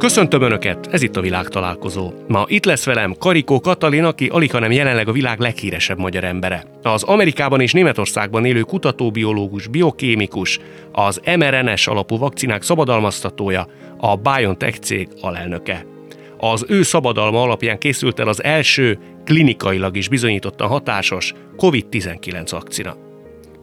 Köszöntöm Önöket, ez itt a világ találkozó. Ma itt lesz velem Karikó Katalin, aki alig hanem jelenleg a világ leghíresebb magyar embere. Az Amerikában és Németországban élő kutatóbiológus, biokémikus, az mRNS alapú vakcinák szabadalmaztatója, a BioNTech cég alelnöke. Az ő szabadalma alapján készült el az első, klinikailag is bizonyítottan hatásos COVID-19 vakcina.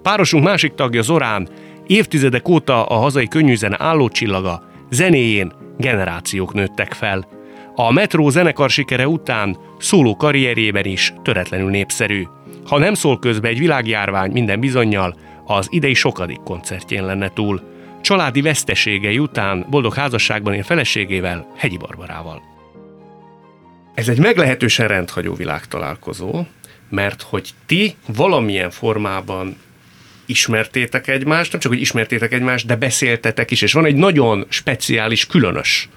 Párosunk másik tagja Zorán, évtizedek óta a hazai könnyűzene állócsillaga, zenéjén generációk nőttek fel. A Metro zenekar sikere után szóló karrierjében is töretlenül népszerű. Ha nem szól közbe egy világjárvány minden bizonyal, az idei sokadik koncertjén lenne túl. Családi veszteségei után boldog házasságban él feleségével, Hegyi Barbarával. Ez egy meglehetősen rendhagyó világtalálkozó, mert hogy ti valamilyen formában ismertétek egymást, nem csak, hogy ismertétek egymást, de beszéltetek is, és van egy nagyon speciális, különös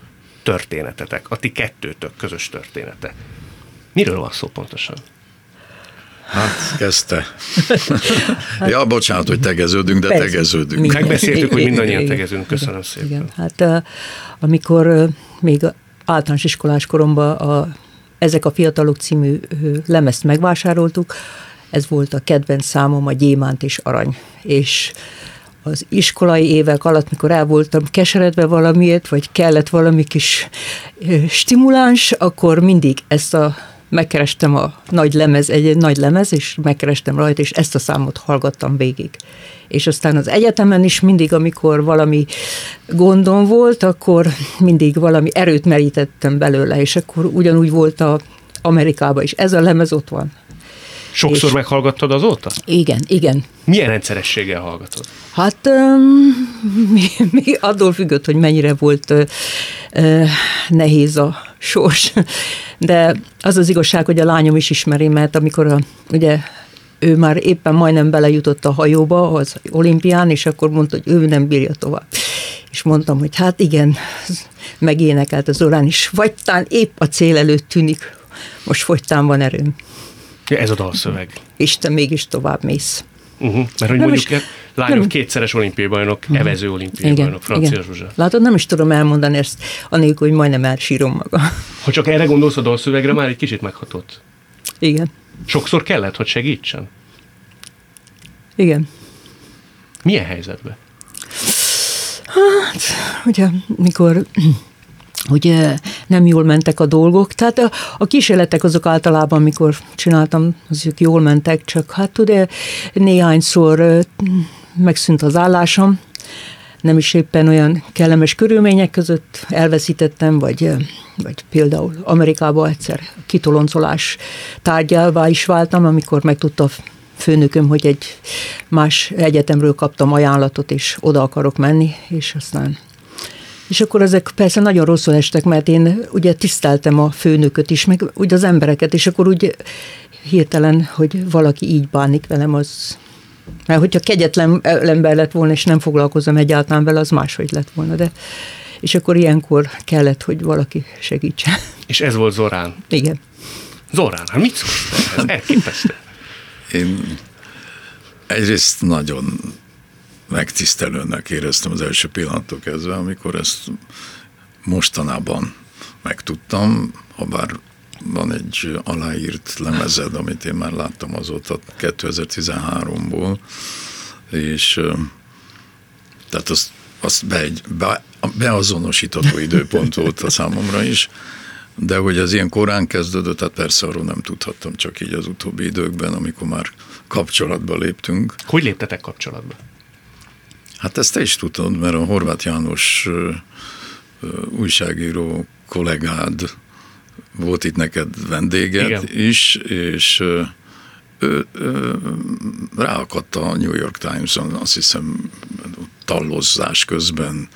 történetetek, a ti kettőtök közös története. Miről van szó pontosan? Hát, kezdte. ja, bocsánat, hogy tegeződünk, de Persze, tegeződünk. Minden. Megbeszéltük, hogy mindannyian tegezünk. Köszönöm szépen. Igen, hát amikor még általános iskolás koromban a, ezek a fiatalok című lemezt megvásároltuk, ez volt a kedvenc számom, a gyémánt és arany. És az iskolai évek alatt, mikor el voltam keseredve valamiért, vagy kellett valami kis stimuláns, akkor mindig ezt a megkerestem a nagy lemez, egy, egy nagy lemez, és megkerestem rajta, és ezt a számot hallgattam végig. És aztán az egyetemen is mindig, amikor valami gondom volt, akkor mindig valami erőt merítettem belőle, és akkor ugyanúgy volt a Amerikában is. Ez a lemez ott van. Sokszor és meghallgattad azóta? Igen, igen. Milyen rendszerességgel hallgatod? Hát um, mi, mi attól függött, hogy mennyire volt uh, nehéz a sors. De az az igazság, hogy a lányom is ismeri, mert amikor a, ugye ő már éppen majdnem belejutott a hajóba az olimpián, és akkor mondta, hogy ő nem bírja tovább. És mondtam, hogy hát igen, megénekelt az orán is, vagy tán épp a cél előtt tűnik, most fogytán van erőm. Ja, ez a dalszöveg. És te mégis tovább mész. Uh-huh. Mert hogy nem mondjuk is, lányok nem, kétszeres olimpiai bajnok, uh-huh. evező olimpiai igen, bajnok, Francia igen. Zsuzsa. Látod, nem is tudom elmondani ezt, anélkül, hogy majdnem elsírom maga. Ha csak erre gondolsz a dalszövegre, már egy kicsit meghatott. Igen. Sokszor kellett, hogy segítsen? Igen. Milyen helyzetben? Hát, ugye, mikor hogy nem jól mentek a dolgok. Tehát a, a kísérletek azok általában, amikor csináltam, azok jól mentek, csak hát ugye néhányszor megszűnt az állásom, nem is éppen olyan kellemes körülmények között elveszítettem, vagy, vagy például Amerikában egyszer kitoloncolás tárgyává is váltam, amikor megtudta főnököm, hogy egy más egyetemről kaptam ajánlatot, és oda akarok menni, és aztán és akkor ezek persze nagyon rosszul estek, mert én ugye tiszteltem a főnököt is, meg úgy az embereket, és akkor úgy hirtelen, hogy valaki így bánik velem, az... Mert hogyha kegyetlen ember lett volna, és nem foglalkozom egyáltalán vele, az máshogy lett volna, de... És akkor ilyenkor kellett, hogy valaki segítsen. És ez volt Zorán? Igen. Zorán, hát mit szólsz? Ez elképesztő. Én egyrészt nagyon megtisztelőnek éreztem az első pillanattól kezdve, amikor ezt mostanában megtudtam, ha bár van egy aláírt lemezed, amit én már láttam azóta 2013-ból, és tehát azt, azt be, be, beazonosítható időpont volt a számomra is, de hogy ez ilyen korán kezdődött, tehát persze arról nem tudhattam, csak így az utóbbi időkben, amikor már kapcsolatba léptünk. Hogy léptetek kapcsolatba? Hát ezt te is tudod, mert a Horváth János újságíró kollégád volt itt neked vendéged Igen. is, és ő, ő ráakadt a New York Times-on, azt hiszem tallozzás közben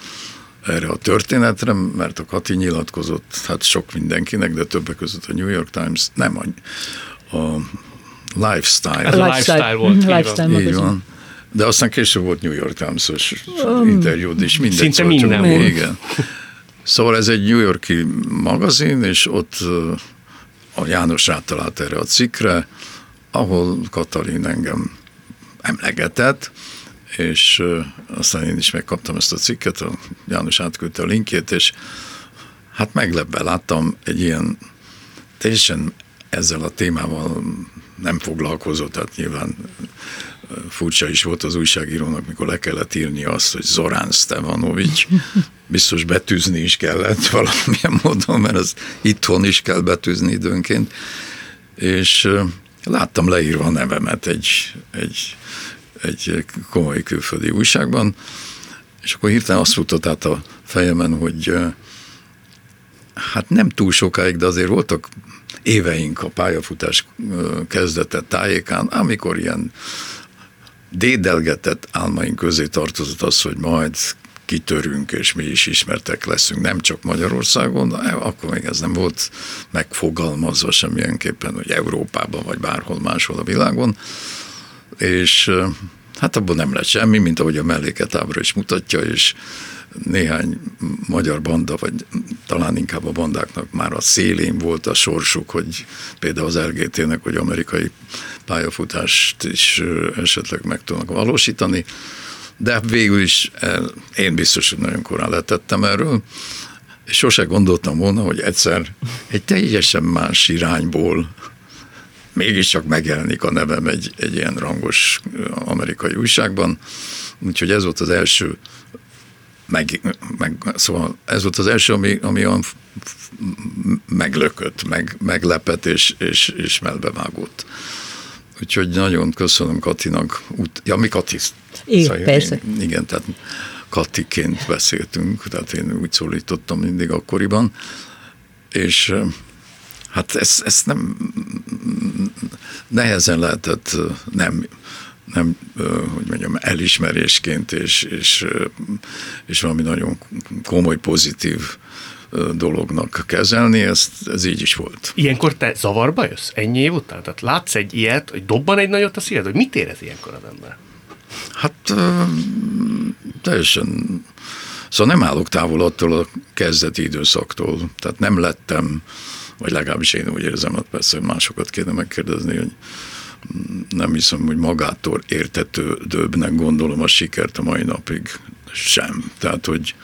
erre a történetre, mert a Kati nyilatkozott, hát sok mindenkinek, de többek között a New York Times, nem a, a Lifestyle. A Lifestyle volt. Lifestyle így van. De aztán később volt New York Times-os um, interjúd is. Mindegy, szinte szóval minden volt. Igen. Szóval ez egy New Yorki magazin, és ott a János rátalált erre a cikkre, ahol Katalin engem emlegetett, és aztán én is megkaptam ezt a cikket, a János átküldte a linkjét, és hát meglepve láttam egy ilyen teljesen ezzel a témával nem foglalkozott, tehát nyilván furcsa is volt az újságírónak, mikor le kellett írni azt, hogy Zorán Stevanovics, biztos betűzni is kellett valamilyen módon, mert az itthon is kell betűzni időnként, és láttam leírva a nevemet egy, egy, egy komoly külföldi újságban, és akkor hirtelen azt futott át a fejemen, hogy hát nem túl sokáig, de azért voltak éveink a pályafutás kezdete tájékán, amikor ilyen dédelgetett álmaink közé tartozott az, hogy majd kitörünk, és mi is ismertek leszünk, nem csak Magyarországon, de akkor még ez nem volt megfogalmazva semmilyenképpen, hogy Európában, vagy bárhol máshol a világon, és hát abban nem lett semmi, mint ahogy a melléket ábra is mutatja, és néhány magyar banda, vagy talán inkább a bandáknak már a szélén volt a sorsuk, hogy például az LGT-nek, hogy amerikai pályafutást is esetleg meg tudnak valósítani, de végül is én biztos, hogy nagyon korán letettem erről, és sose gondoltam volna, hogy egyszer egy teljesen más irányból mégiscsak megjelenik a nevem egy, egy ilyen rangos amerikai újságban, úgyhogy ez volt az első meg, meg, szóval ez volt az első, ami, ami olyan meglökött, meg, meglepett és, és, és melbevágott. Úgyhogy nagyon köszönöm Katinak. Ja, mi Kati? Igen, szóval persze. Én, igen, tehát Katiként beszéltünk, tehát én úgy szólítottam mindig akkoriban, és hát ezt, ezt nem nehezen lehetett nem nem, hogy mondjam, elismerésként és, és, és valami nagyon komoly, pozitív dolognak kezelni, ezt, ez így is volt. Ilyenkor te zavarba jössz ennyi év után? Tehát látsz egy ilyet, hogy dobban egy nagyot a szíved, hogy mit érez ilyenkor az ember? Hát teljesen, szóval nem állok távol attól a kezdeti időszaktól, tehát nem lettem, vagy legalábbis én úgy érzem, hogy persze másokat kéne megkérdezni, hogy nem hiszem, hogy magától értetődőbbnek gondolom a sikert a mai napig sem. Tehát, hogy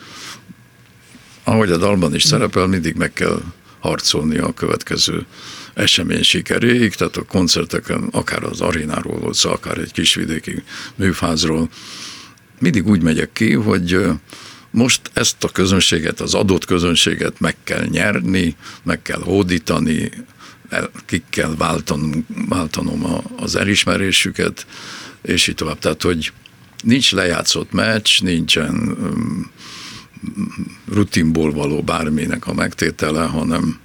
ahogy a dalban is szerepel, mindig meg kell harcolni a következő esemény sikeréig, tehát a koncerteken, akár az arénáról volt szó, akár egy kisvidéki műfázról, mindig úgy megyek ki, hogy most ezt a közönséget, az adott közönséget meg kell nyerni, meg kell hódítani, ki kell váltanom, váltanom az elismerésüket, és így tovább. Tehát, hogy nincs lejátszott meccs, nincsen rutinból való bárminek a megtétele, hanem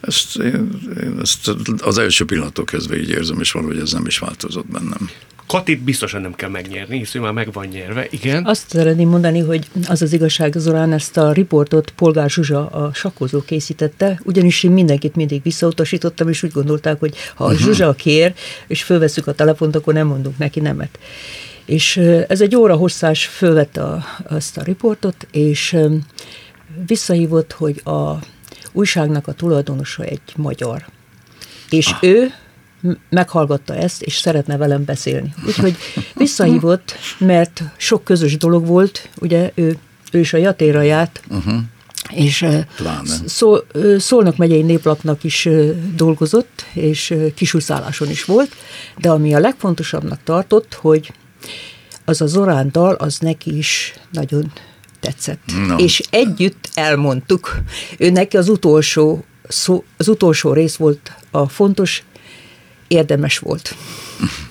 ezt, én, én ezt az első pillanatok kezdve így érzem, és valahogy ez nem is változott bennem. Katit biztosan nem kell megnyerni, hisz ő már meg van nyerve, igen. Azt szeretném mondani, hogy az az igazság, Zorán ezt a riportot Polgár Zsuzsa, a sakkozó készítette, ugyanis én mindenkit mindig visszautasítottam, és úgy gondolták, hogy ha a mhm. Zsuzsa kér, és fölveszük a telefont, akkor nem mondunk neki nemet. És ez egy óra hosszás fölvette a, azt a riportot, és visszahívott, hogy a újságnak a tulajdonosa egy magyar. És ah. ő meghallgatta ezt, és szeretne velem beszélni. Úgyhogy visszahívott, mert sok közös dolog volt, ugye ő, ő is a jatéra járt, uh-huh. és szó, Szolnok megyei néplapnak is dolgozott, és kisúszálláson is volt, de ami a legfontosabbnak tartott, hogy az a Zorán dal, az neki is nagyon tetszett. No. És együtt elmondtuk. Ő neki az utolsó, szó, az utolsó rész volt a fontos, érdemes volt.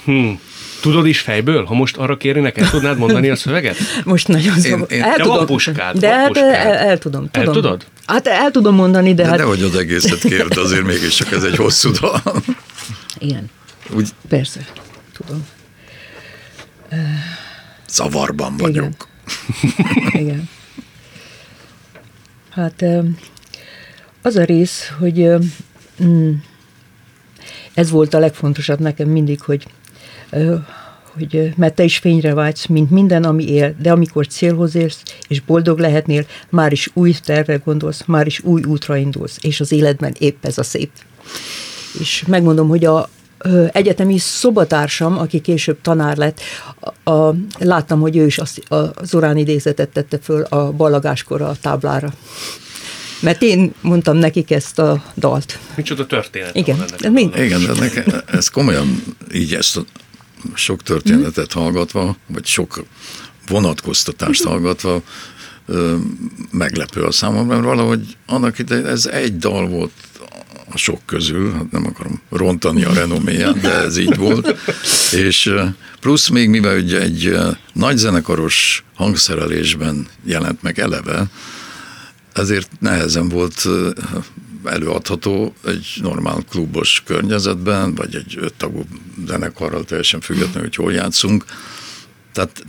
Hmm. Tudod is fejből? Ha most arra kérnének, el tudnád mondani a szöveget? Most nagyon én, én, el tudom. puskád, de hát el, el, tudom, tudom. El tudod? Hát el tudom mondani, de, de hát... nehogy az egészet kérd, azért mégiscsak ez egy hosszú dal. Igen. Úgy... Persze, tudom. Zavarban vagyok. Igen. Igen. Hát az a rész, hogy mm, ez volt a legfontosabb nekem mindig, hogy hogy mert te is fényre vágysz, mint minden, ami él, de amikor célhoz érsz, és boldog lehetnél, már is új tervre gondolsz, már is új útra indulsz, és az életben épp ez a szép. És megmondom, hogy a egyetemi szobatársam, aki később tanár lett, a, a, láttam, hogy ő is azt, a Zorán idézetet tette föl a ballagáskor a táblára. Mert én mondtam nekik ezt a dalt. Micsoda történet. Igen, van ennek ez mind-. Igen, de nekem, ez komolyan így ezt a sok történetet hallgatva, vagy sok vonatkoztatást hallgatva, ö, meglepő a számomra, mert valahogy annak idején ez egy dal volt a sok közül, hát nem akarom rontani a renoméját, de ez így volt, és plusz még mivel ugye egy nagy zenekaros hangszerelésben jelent meg eleve, ezért nehezen volt előadható egy normál klubos környezetben, vagy egy öttagú zenekarral teljesen függetlenül, hogy hol játszunk. Tehát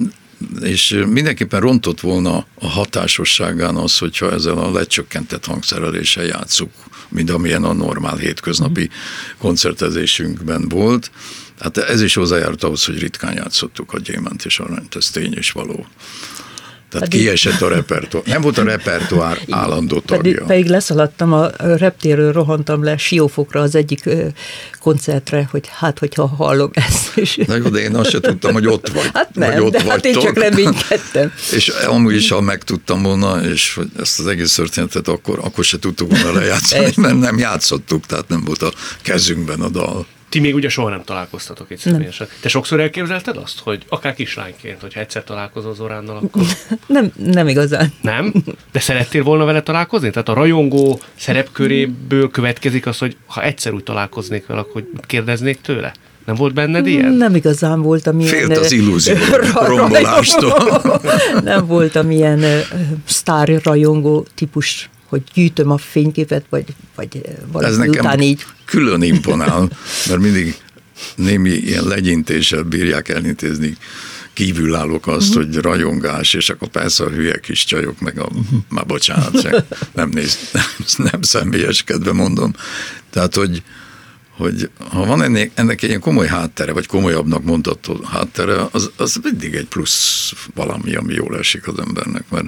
és mindenképpen rontott volna a hatásosságán az, hogyha ezzel a lecsökkentett hangszereléssel játszuk, mint amilyen a normál hétköznapi koncertezésünkben volt. Hát ez is hozzájárult ahhoz, hogy ritkán játszottuk a gyémánt és aranyt, ez tény és való. Tehát Pedig- kiesett a repertoár. Nem volt a repertoár állandó Pedig, tagja. pedig leszaladtam a reptérről, rohantam le Siófokra az egyik koncertre, hogy hát, hogyha hallom ezt. És, Na jó, de én azt se tudtam, hogy ott vagy. hát vagy nem, ott de hát én csak reménykedtem. És amúgy is, ha megtudtam volna, és hogy ezt az egész történetet akkor, akkor se tudtuk volna lejátszani, mert nem játszottuk, tehát nem volt a kezünkben a dal. Ti még ugye soha nem találkoztatok itt személyesen. Te sokszor elképzelted azt, hogy akár kislányként, hogyha egyszer találkozol Zoránnal, akkor Nem, nem igazán. nem? De szerettél volna vele találkozni? Tehát a rajongó szerepköréből következik az, hogy ha egyszer úgy találkoznék vele, akkor kérdeznék tőle? Nem volt benned ilyen? Nem igazán voltam ilyen... Félt az illúzió rombolástól. nem voltam ilyen sztár rajongó típus, hogy gyűjtöm a fényképet, vagy, vagy Ez valami nekem után így. külön imponál, mert mindig némi ilyen legyintéssel bírják elintézni kívülállók azt, Mhm. hogy rajongás, és akkor persze a hülye kis csajok, meg a, már bocsánat, nem néz, nem, nem személyeskedve mondom. Tehát, hogy, hogy ha van ennek, ennek egy ilyen komoly háttere, vagy komolyabbnak mondható háttere, az, az mindig egy plusz valami, ami jól esik az embernek, mert,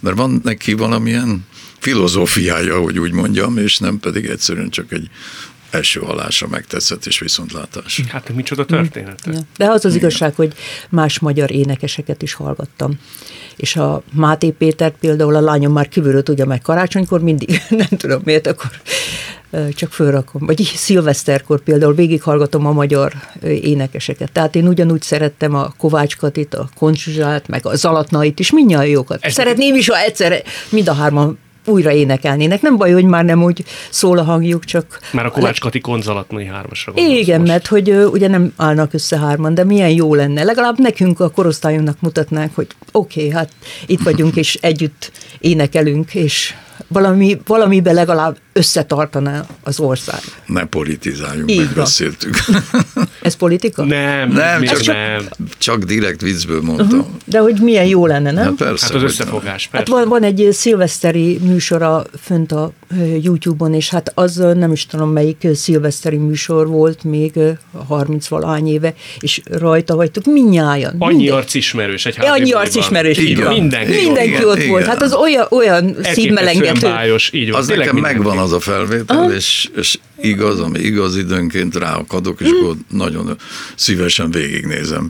mert van neki valamilyen filozófiája, hogy úgy mondjam, és nem pedig egyszerűen csak egy első hallásra megtetszett és viszontlátás. Hát micsoda történet. Ja. De az az igazság, hogy más magyar énekeseket is hallgattam. És a Máté Pétert például a lányom már kívülről tudja meg karácsonykor, mindig, nem tudom miért, akkor csak fölrakom. Vagy szilveszterkor például végighallgatom a magyar énekeseket. Tehát én ugyanúgy szerettem a Kovács Katit, a Koncsuzsát, meg a Zalatnait is, mindjárt jókat. Ez- Szeretném is, ha egyszer mind a hárman újra énekelnének. Nem baj, hogy már nem úgy szól a hangjuk, csak... Már a Kovács Kati konzalatnai hármasra gondolsz Igen, most. mert hogy ugye nem állnak össze hárman, de milyen jó lenne. Legalább nekünk a korosztályunknak mutatnánk, hogy oké, okay, hát itt vagyunk, és együtt énekelünk, és valami, valamiben legalább összetartaná az ország. Ne politizáljunk, Így megbeszéltük. Ez politika? Nem, Nem, csak- nem. Csak direkt viccből mondtam. De hogy milyen jó lenne, nem? Hát persze. Hát az összefogás, Hát persze. van, van egy szilveszteri műsora fönt a YouTube-on, és hát az nem is tudom melyik szilveszteri műsor volt még ö, 30 valahány éve, és rajta vagytok minnyájan. Annyi arcismerős egy annyi arcismerős, Így van. Mindenki. Mindenki ott volt. Hát az olyan, olyan Elképesztően szívmelengető. bájos, így van. Az nekem mindenki. megvan az a felvétel, és, és igaz, ami igaz időnként ráakadok, és akkor nagyon szívesen végignézem.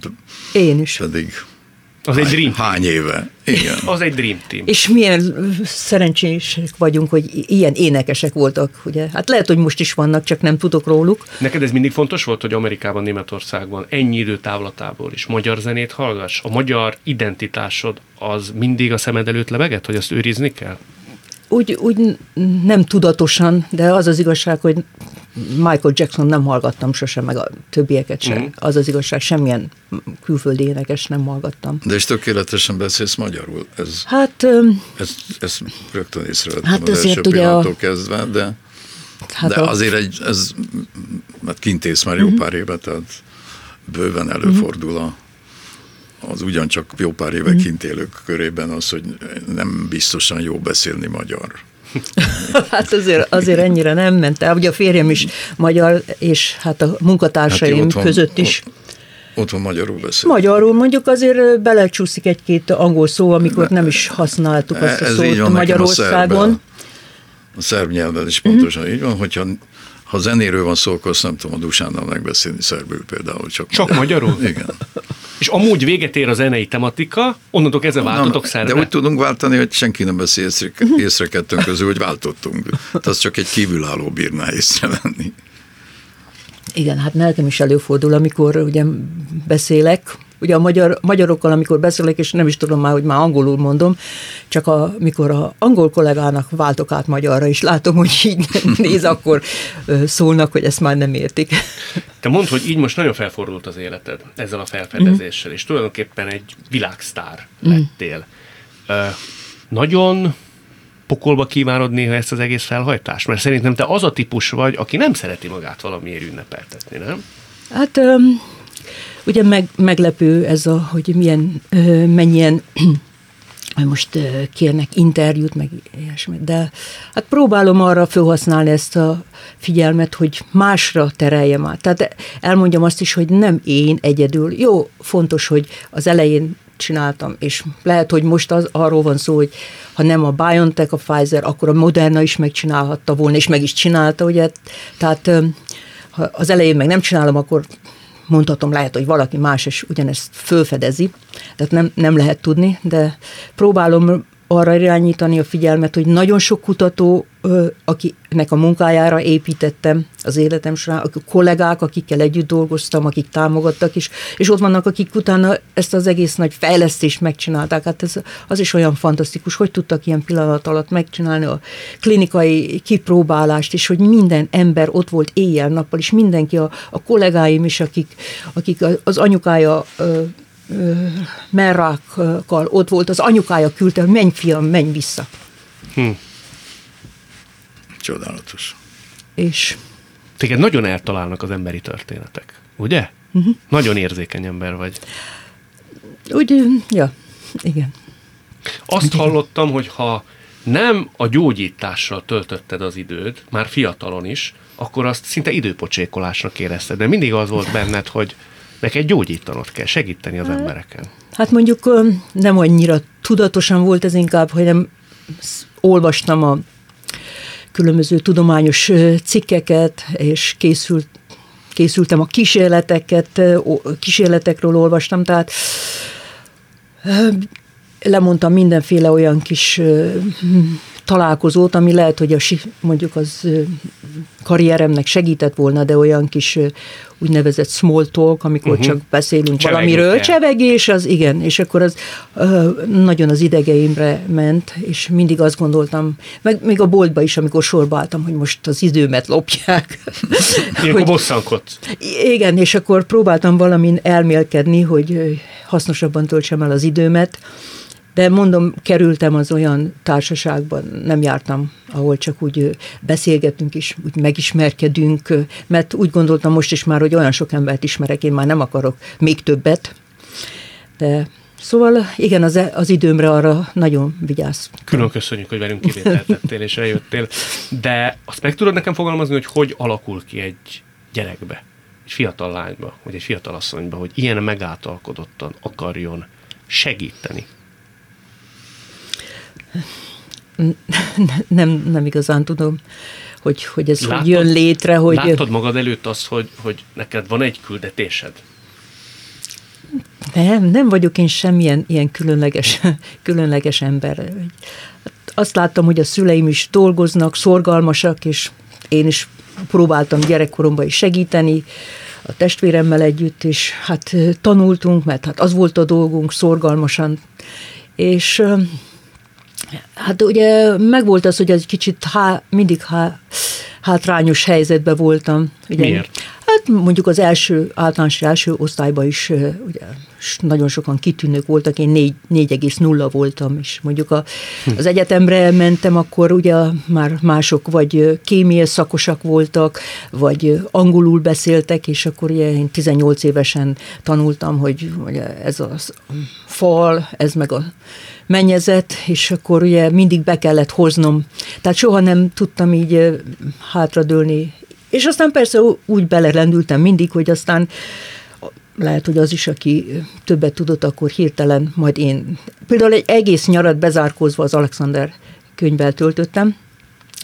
Én is. Pedig Az egy dream. hány éve. Igen. Az egy dream team. És milyen szerencsések vagyunk, hogy ilyen énekesek voltak, ugye? Hát lehet, hogy most is vannak, csak nem tudok róluk. Neked ez mindig fontos volt, hogy Amerikában, Németországban ennyi idő távlatából is magyar zenét hallgass? A magyar identitásod az mindig a szemed előtt lebegett, hogy azt őrizni kell? Úgy, úgy nem tudatosan, de az az igazság, hogy Michael Jackson nem hallgattam sosem, meg a többieket sem. Mhm. Az az igazság, semmilyen külföldi énekes nem hallgattam. De és tökéletesen beszélsz magyarul. Ez, Hát, ez, ez rögtön észrevettem Hát az azért első ugye a- pillanattól kezdve, de, hát de a, azért egy, ez, mert kintész már jó pár éve, tehát bőven előfordul a, az ugyancsak jó pár éve kint élők körében az, hogy nem biztosan jó beszélni magyar. hát azért, azért ennyire nem ment el. Ugye a férjem is magyar, és hát a munkatársaim Hát otthon- között is. Otthon magyarul beszél. Magyarul mondjuk azért belecsúszik egy-két angol szó, amikor nem is használtuk azt a szót van Magyarországon. A szerb nyelven is pontosan így van, hogyha ha zenéről van szó, akkor azt nem tudom a Dusánnal megbeszélni szerbül például. Csak, Csak magyarul? Igen. És amúgy véget ér a zenei tematika, onnantól kezdve váltotok szerve. De úgy tudunk váltani, hogy senki nem veszi észre, észre kettőnk közül, hogy váltottunk. Tehát az csak egy kívülálló bírná észrevenni. Igen, hát nekem is előfordul, amikor ugye beszélek, ugye a magyar, magyarokkal, amikor beszélek, és nem is tudom már, hogy már angolul mondom, csak a, mikor a angol kollégának váltok át magyarra, és látom, hogy így néz, akkor szólnak, hogy ezt már nem értik. Te mondd, hogy így most nagyon felfordult az életed ezzel a felfedezéssel, mm. és tulajdonképpen egy világsztár mm. lettél. Uh, nagyon pokolba kívánod néha ezt az egész felhajtást? Mert szerintem te az a típus vagy, aki nem szereti magát valamiért ünnepeltetni, nem? Hát um, ugye meg, meglepő ez a, hogy milyen, mennyien most kérnek interjút, meg ilyesmit, de hát próbálom arra felhasználni ezt a figyelmet, hogy másra tereljem át. Tehát elmondjam azt is, hogy nem én egyedül. Jó, fontos, hogy az elején csináltam, és lehet, hogy most az, arról van szó, hogy ha nem a BioNTech, a Pfizer, akkor a Moderna is megcsinálhatta volna, és meg is csinálta, ugye, tehát ha az elején meg nem csinálom, akkor mondhatom, lehet, hogy valaki más is ugyanezt fölfedezi, tehát nem, nem lehet tudni, de próbálom arra irányítani a figyelmet, hogy nagyon sok kutató, akinek a munkájára építettem az életem során, a kollégák, akikkel együtt dolgoztam, akik támogattak is, és ott vannak, akik utána ezt az egész nagy fejlesztést megcsinálták. Hát ez az is olyan fantasztikus, hogy tudtak ilyen pillanat alatt megcsinálni a klinikai kipróbálást, és hogy minden ember ott volt éjjel-nappal, és mindenki, a, a kollégáim is, akik, akik az anyukája merrákkal ott volt, az anyukája küldte, menj fiam, menj vissza. Hm. Csodálatos. És... Téged nagyon eltalálnak az emberi történetek, ugye? Uh-huh. Nagyon érzékeny ember vagy. Úgy, ja, igen. Azt igen. hallottam, hogy ha nem a gyógyítással töltötted az időd, már fiatalon is, akkor azt szinte időpocsékolásnak érezted. De mindig az volt benned, hogy Neked gyógyítanod kell, segíteni az embereken. Hát mondjuk nem annyira tudatosan volt ez inkább, hogy nem olvastam a különböző tudományos cikkeket, és készült, készültem a kísérleteket, kísérletekről olvastam, tehát lemondtam mindenféle olyan kis találkozót, ami lehet, hogy a, mondjuk az karrieremnek segített volna, de olyan kis úgynevezett small talk, amikor uh-huh. csak beszélünk Csevegünk valamiről, el. csevegés, az igen, és akkor az nagyon az idegeimre ment, és mindig azt gondoltam, meg még a boltba is, amikor sorba álltam, hogy most az időmet lopják. Ilyenkor bosszankodsz. Igen, és akkor próbáltam valamin elmélkedni, hogy hasznosabban töltsem el az időmet, de mondom, kerültem az olyan társaságban, nem jártam, ahol csak úgy beszélgetünk is, úgy megismerkedünk, mert úgy gondoltam most is már, hogy olyan sok embert ismerek, én már nem akarok még többet, de Szóval igen, az, az időmre arra nagyon vigyáz. Külön köszönjük, hogy velünk kivételtettél és eljöttél. De azt meg tudod nekem fogalmazni, hogy hogy alakul ki egy gyerekbe, egy fiatal lányba, vagy egy fiatal asszonyba, hogy ilyen megáltalkodottan akarjon segíteni nem, nem igazán tudom, hogy, hogy ez látod, hogy jön létre. Hogy... Láttad magad előtt azt, hogy, hogy neked van egy küldetésed? Nem, nem vagyok én semmilyen ilyen különleges, különleges ember. Azt láttam, hogy a szüleim is dolgoznak, szorgalmasak, és én is próbáltam gyerekkoromban is segíteni, a testvéremmel együtt, és hát tanultunk, mert hát az volt a dolgunk szorgalmasan, és Hát ugye megvolt az, hogy egy kicsit há, mindig há, hátrányos helyzetben voltam. Ugye, Miért? Hát mondjuk az első, általános első osztályban is ugye, nagyon sokan kitűnők voltak, én 4,0 voltam, és mondjuk a, hm. az egyetemre mentem, akkor ugye már mások vagy kémia szakosak voltak, vagy angolul beszéltek, és akkor ugye én 18 évesen tanultam, hogy ugye ez a fal, ez meg a mennyezet, és akkor ugye mindig be kellett hoznom. Tehát soha nem tudtam így hátradőlni. És aztán persze úgy belerendültem mindig, hogy aztán lehet, hogy az is, aki többet tudott, akkor hirtelen majd én. Például egy egész nyarat bezárkózva az Alexander könyvvel töltöttem,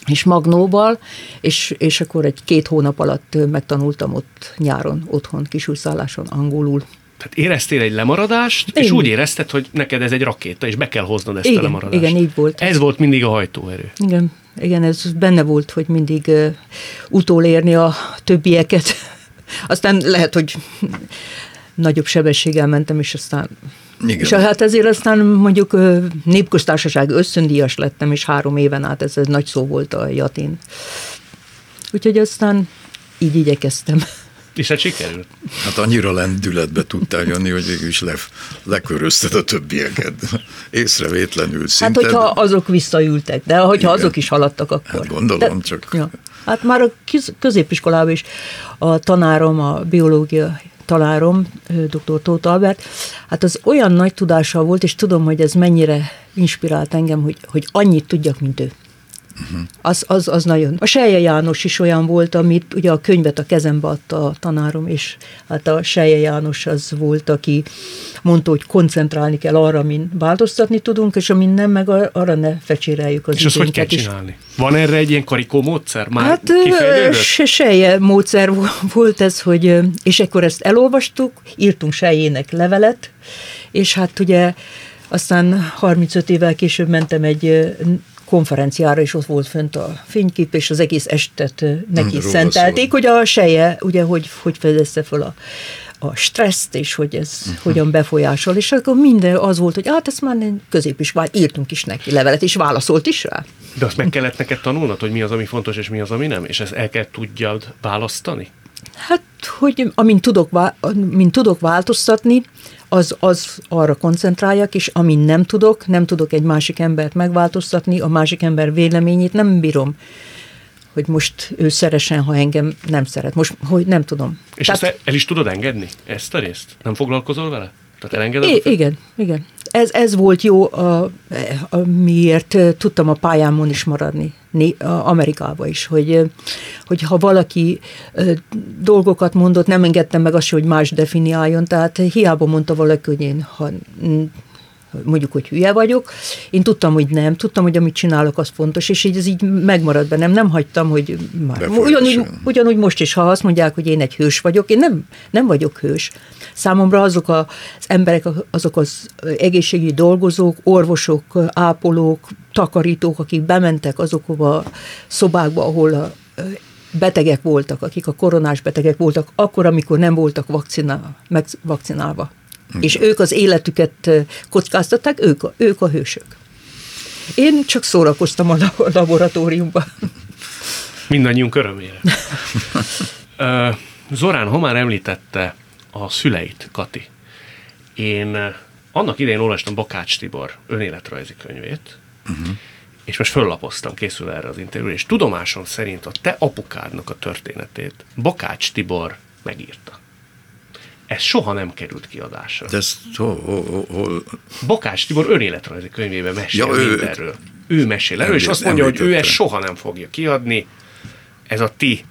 és Magnóval, és, és akkor egy két hónap alatt megtanultam ott nyáron, otthon, kisúszálláson angolul. Tehát éreztél egy lemaradást, Én. és úgy érezted, hogy neked ez egy rakéta, és be kell hoznod ezt igen, a lemaradást. Igen, így volt. Ez volt mindig a hajtóerő. Igen, igen, ez benne volt, hogy mindig uh, utolérni a többieket. Aztán lehet, hogy nagyobb sebességgel mentem, és aztán igen. És hát ezért aztán mondjuk népköztársaság összöndíjas lettem, és három éven át ez, ez nagy szó volt a jatin. Úgyhogy aztán így igyekeztem. És hát sikerült. Hát annyira lendületbe tudtál jönni, hogy végül is le, lekörözted a többieket. Észrevétlenül szinte. Hát, hogyha azok visszaültek, de hogyha Igen. azok is haladtak, akkor. Hát gondolom, de, csak... Ja. Hát már a középiskolában is a tanárom, a biológia tanárom, dr. Tóth Albert, hát az olyan nagy tudással volt, és tudom, hogy ez mennyire inspirált engem, hogy, hogy annyit tudjak, mint ő. Uh-huh. Az, az, az nagyon. A Selje János is olyan volt, amit ugye a könyvet a kezembe adta a tanárom, és hát a Selje János az volt, aki mondta, hogy koncentrálni kell arra, amin változtatni tudunk, és amin nem, meg arra ne fecséreljük az És azt hogy kell csinálni? Van erre egy ilyen karikó módszer? Már hát se, Selje módszer volt ez, hogy, és ekkor ezt elolvastuk, írtunk Seljének levelet, és hát ugye aztán 35 évvel később mentem egy konferenciára, és ott volt fönt a fénykép, és az egész estet neki Róla szentelték, szól. hogy a seje, ugye, hogy, hogy fedezte fel a, a stresszt, és hogy ez uh-huh. hogyan befolyásol, és akkor minden az volt, hogy hát ezt már középiskolán írtunk is neki levelet, és válaszolt is rá. De azt meg kellett neked tanulnod, hogy mi az, ami fontos, és mi az, ami nem, és ezt el kell tudjad választani? Hát, hogy amint tudok, amint tudok változtatni, az, az arra koncentráljak, és amin nem tudok, nem tudok egy másik embert megváltoztatni, a másik ember véleményét nem bírom hogy most ő szeresen, ha engem nem szeret. Most, hogy nem tudom. És Tehát, ezt el is tudod engedni, ezt a részt? Nem foglalkozol vele? Tehát elengeded? I- igen, igen. Ez, ez volt jó, a, a, miért tudtam a pályámon is maradni, Amerikába is, hogy, hogy ha valaki dolgokat mondott, nem engedtem meg azt, hogy más definiáljon, tehát hiába mondta valaki, hogy én ha mondjuk, hogy hülye vagyok. Én tudtam, hogy nem, tudtam, hogy amit csinálok, az fontos, és így ez így megmaradt bennem. Nem hagytam, hogy már. Ugyanúgy, ugyanúgy most is, ha azt mondják, hogy én egy hős vagyok, én nem, nem vagyok hős. Számomra azok az emberek, azok az egészségügyi dolgozók, orvosok, ápolók, takarítók, akik bementek azokba a szobákba, ahol a betegek voltak, akik a koronás betegek voltak, akkor, amikor nem voltak vakcina, megvakcinálva és ők az életüket kockáztatták, ők a, ők a hősök. Én csak szórakoztam a laboratóriumban. Mindannyiunk örömére. Zorán Homár említette a szüleit, Kati. Én annak idején olvastam Bakács Tibor önéletrajzi könyvét, uh-huh. és most föllapoztam, készül erre az interjú, és tudomásom szerint a te apukádnak a történetét Bakács Tibor megírta ez soha nem került kiadásra. De ez hol, hol, hol? Bakás Tibor önéletrajzi könyvében mesél ja, mindenről. Ő, ő mesél erről, és azt mondja, hogy ő ezt soha nem fogja kiadni. Ez a ti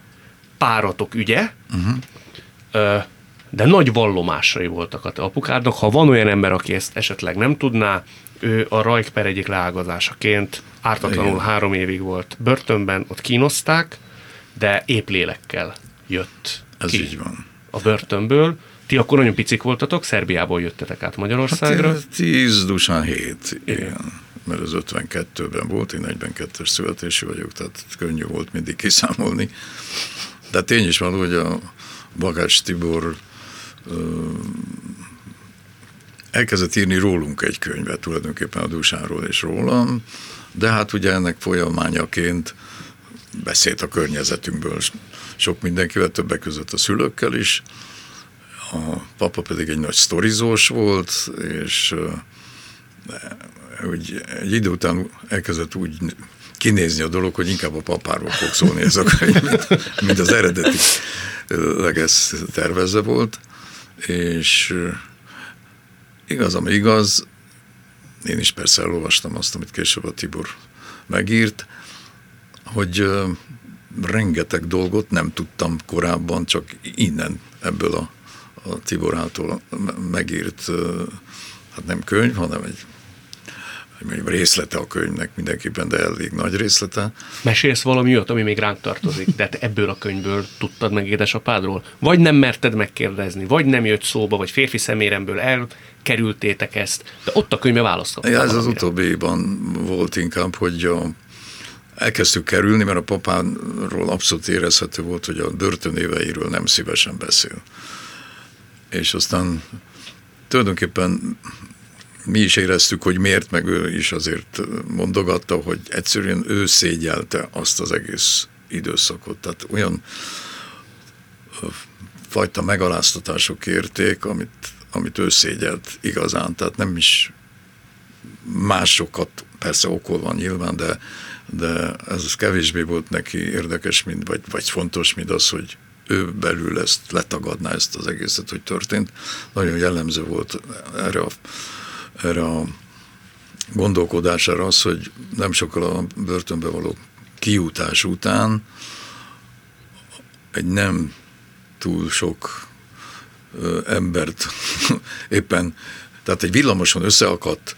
páratok ügye, uh-huh. de nagy vallomásai voltak a te apukádnak. Ha van olyan ember, aki ezt esetleg nem tudná, ő a Rajkper egyik leágazásaként ártatlanul Igen. három évig volt börtönben, ott kínozták, de épp lélekkel jött Ez ki így van. a börtönből, ti akkor nagyon picik voltatok, Szerbiából jöttetek át Magyarországra. Hát 10, dusán 7, igen. igen. Mert az 52-ben volt, én 42-es születésű vagyok, tehát könnyű volt mindig kiszámolni. De tény is van, hogy a Bakács Tibor elkezdett írni rólunk egy könyvet, tulajdonképpen a Dusánról és rólam, de hát ugye ennek folyamányaként beszélt a környezetünkből sok mindenkivel, többek között a szülőkkel is, a papa pedig egy nagy sztorizós volt, és hogy egy idő után elkezdett úgy kinézni a dolog, hogy inkább a papáról fog szólni ez a könyv, mint, mint az eredeti leges tervezve volt, és igaz, ami igaz, én is persze elolvastam azt, amit később a Tibor megírt, hogy rengeteg dolgot nem tudtam korábban, csak innen, ebből a a Tibor által megírt, hát nem könyv, hanem egy hogy részlete a könyvnek mindenképpen, de elég nagy részlete. Mesélsz valami olyat, ami még ránk tartozik, de te ebből a könyvből tudtad meg édesapádról? Vagy nem merted megkérdezni, vagy nem jött szóba, vagy férfi szeméremből elkerültétek ezt, de ott a könyve választott. Ja, ez az utóbbiban volt inkább, hogy a, elkezdtük kerülni, mert a papáról abszolút érezhető volt, hogy a börtönéveiről nem szívesen beszél. És aztán tulajdonképpen mi is éreztük, hogy miért, meg ő is azért mondogatta, hogy egyszerűen ő szégyelte azt az egész időszakot. Tehát olyan fajta megaláztatások érték, amit, amit ő szégyelt igazán. Tehát nem is másokat persze okol van nyilván, de, de ez kevésbé volt neki érdekes, mint, vagy, vagy fontos, mint az, hogy ő belül ezt letagadná ezt az egészet, hogy történt. Nagyon jellemző volt erre a erre a gondolkodására az, hogy nem sokkal a börtönbe való kiutás után egy nem túl sok embert éppen, tehát egy villamoson összeakadt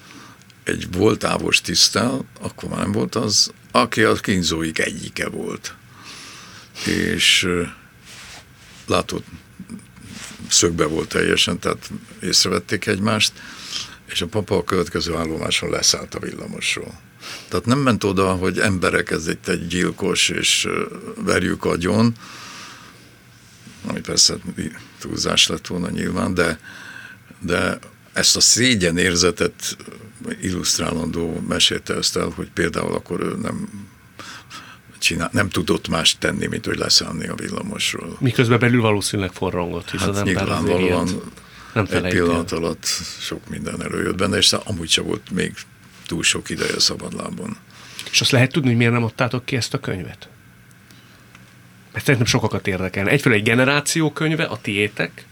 egy volt távos tisztel, akkor már nem volt az, aki a kínzóik egyike volt. És látod, szögbe volt teljesen, tehát észrevették egymást, és a papa a következő állomáson leszállt a villamosról. Tehát nem ment oda, hogy emberek, ez itt egy gyilkos, és verjük agyon, ami persze túlzás lett volna nyilván, de, de ezt a szégyen érzetet illusztrálandó mesélte ezt el, hogy például akkor ő nem csinál, nem tudott más tenni, mint hogy leszállni a villamosról. Miközben belül valószínűleg forrongott, hisz hát az ember nyilvánvalóan nem egy pillanat alatt sok minden előjött benne, és amúgy sem volt még túl sok ideje szabadlábon. És azt lehet tudni, hogy miért nem adtátok ki ezt a könyvet? Mert szerintem sokakat érdekel. Egyfelől egy generáció könyve, a tiétek,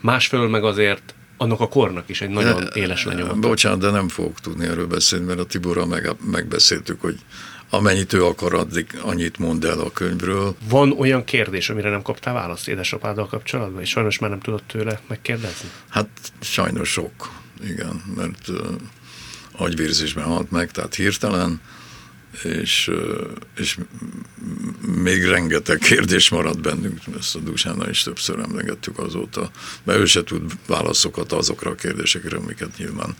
másfelől meg azért annak a kornak is egy nagyon de, éles lenyomat. Bocsánat, de nem fogok tudni erről beszélni, mert a Tiborral meg, megbeszéltük, hogy amennyit ő akar, addig annyit mond el a könyvről. Van olyan kérdés, amire nem kaptál választ édesapáddal kapcsolatban, és sajnos már nem tudott tőle megkérdezni? Hát sajnos sok, igen, mert uh, agyvérzésben halt meg, tehát hirtelen, és, és még rengeteg kérdés maradt bennünk, ezt a Dusánnal is többször emlegettük azóta, mert ő se tud válaszokat azokra a kérdésekre, amiket nyilván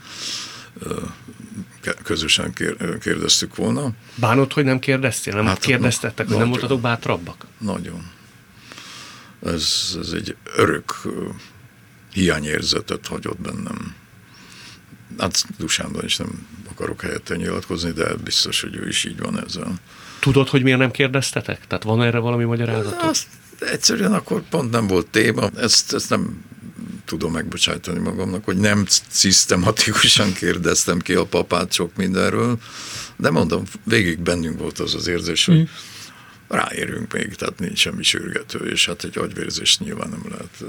közösen kérdeztük volna. Bánod, hogy nem kérdeztél? Nem hát, kérdeztettek, hogy nem voltatok bátrabbak? Nagyon. Ez, ez egy örök hiányérzetet hagyott bennem. Hát Dusánban is nem akarok helyette nyilatkozni, de biztos, hogy ő is így van ezzel. Tudod, hogy miért nem kérdeztetek? Tehát van erre valami magyarázat? Azt egyszerűen akkor pont nem volt téma. Ezt, ezt nem tudom megbocsájtani magamnak, hogy nem szisztematikusan kérdeztem ki a papát sok mindenről, de mondom, végig bennünk volt az az érzés, hogy mm. ráérünk még, tehát nincs semmi sürgető, és hát egy agyvérzést nyilván nem lehet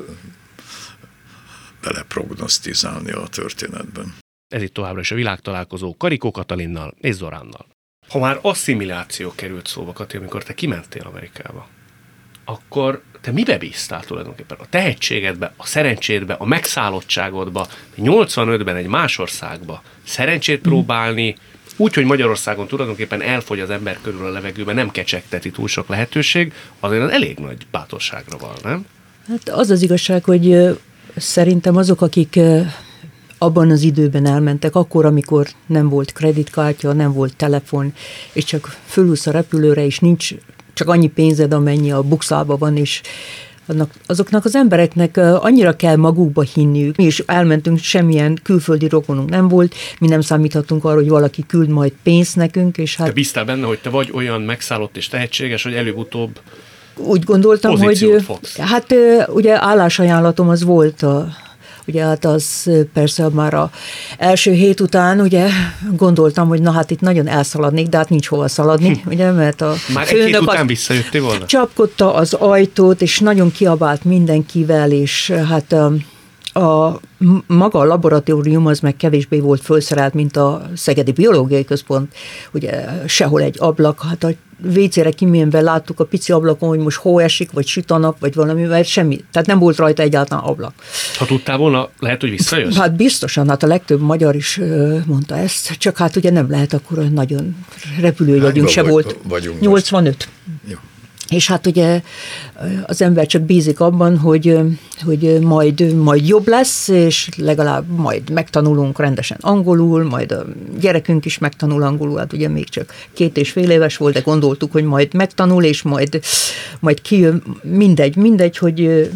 beleprognosztizálni a történetben. Ez itt továbbra is a világtalálkozó Karikó Katalinnal és Zoránnal. Ha már asszimiláció került szóba, Kati, amikor te kimentél Amerikába, akkor te mibe bíztál tulajdonképpen? A tehetségedbe, a szerencsédbe, a megszállottságodba, 85-ben egy más országba szerencsét próbálni, úgy, hogy Magyarországon tulajdonképpen elfogy az ember körül a levegőben, nem kecsegteti túl sok lehetőség, azért az elég nagy bátorságra van, nem? Hát az az igazság, hogy szerintem azok, akik abban az időben elmentek, akkor, amikor nem volt kreditkártya, nem volt telefon, és csak fölülsz a repülőre, és nincs csak annyi pénzed, amennyi a bukszába van, és annak, azoknak az embereknek annyira kell magukba hinniük. Mi is elmentünk, semmilyen külföldi rokonunk nem volt, mi nem számíthatunk arra, hogy valaki küld majd pénzt nekünk. És hát, te bíztál benne, hogy te vagy olyan megszállott és tehetséges, hogy előbb-utóbb úgy gondoltam, hogy fogsz. hát ugye állásajánlatom az volt a Ugye hát az persze már a első hét után ugye gondoltam, hogy na hát itt nagyon elszaladnék, de hát nincs hova szaladni, hm. ugye, mert a Már egy hét után visszajöttél volna? Csapkodta az ajtót, és nagyon kiabált mindenkivel, és hát a maga a laboratórium az meg kevésbé volt felszerelt, mint a Szegedi Biológiai Központ, ugye sehol egy ablak, hát a WC-re kiménve láttuk a pici ablakon, hogy most hó esik, vagy süt a nap, vagy valami, mert semmi. Tehát nem volt rajta egyáltalán ablak. Ha tudtál volna, lehet, hogy visszajössz? Hát biztosan, hát a legtöbb magyar is mondta ezt, csak hát ugye nem lehet akkor nagyon repülőjegyünk se volt. Vagyunk 85. Jó. És hát ugye az ember csak bízik abban, hogy, hogy majd, majd jobb lesz, és legalább majd megtanulunk rendesen angolul, majd a gyerekünk is megtanul angolul, hát ugye még csak két és fél éves volt, de gondoltuk, hogy majd megtanul, és majd, majd kijön, mindegy, mindegy, hogy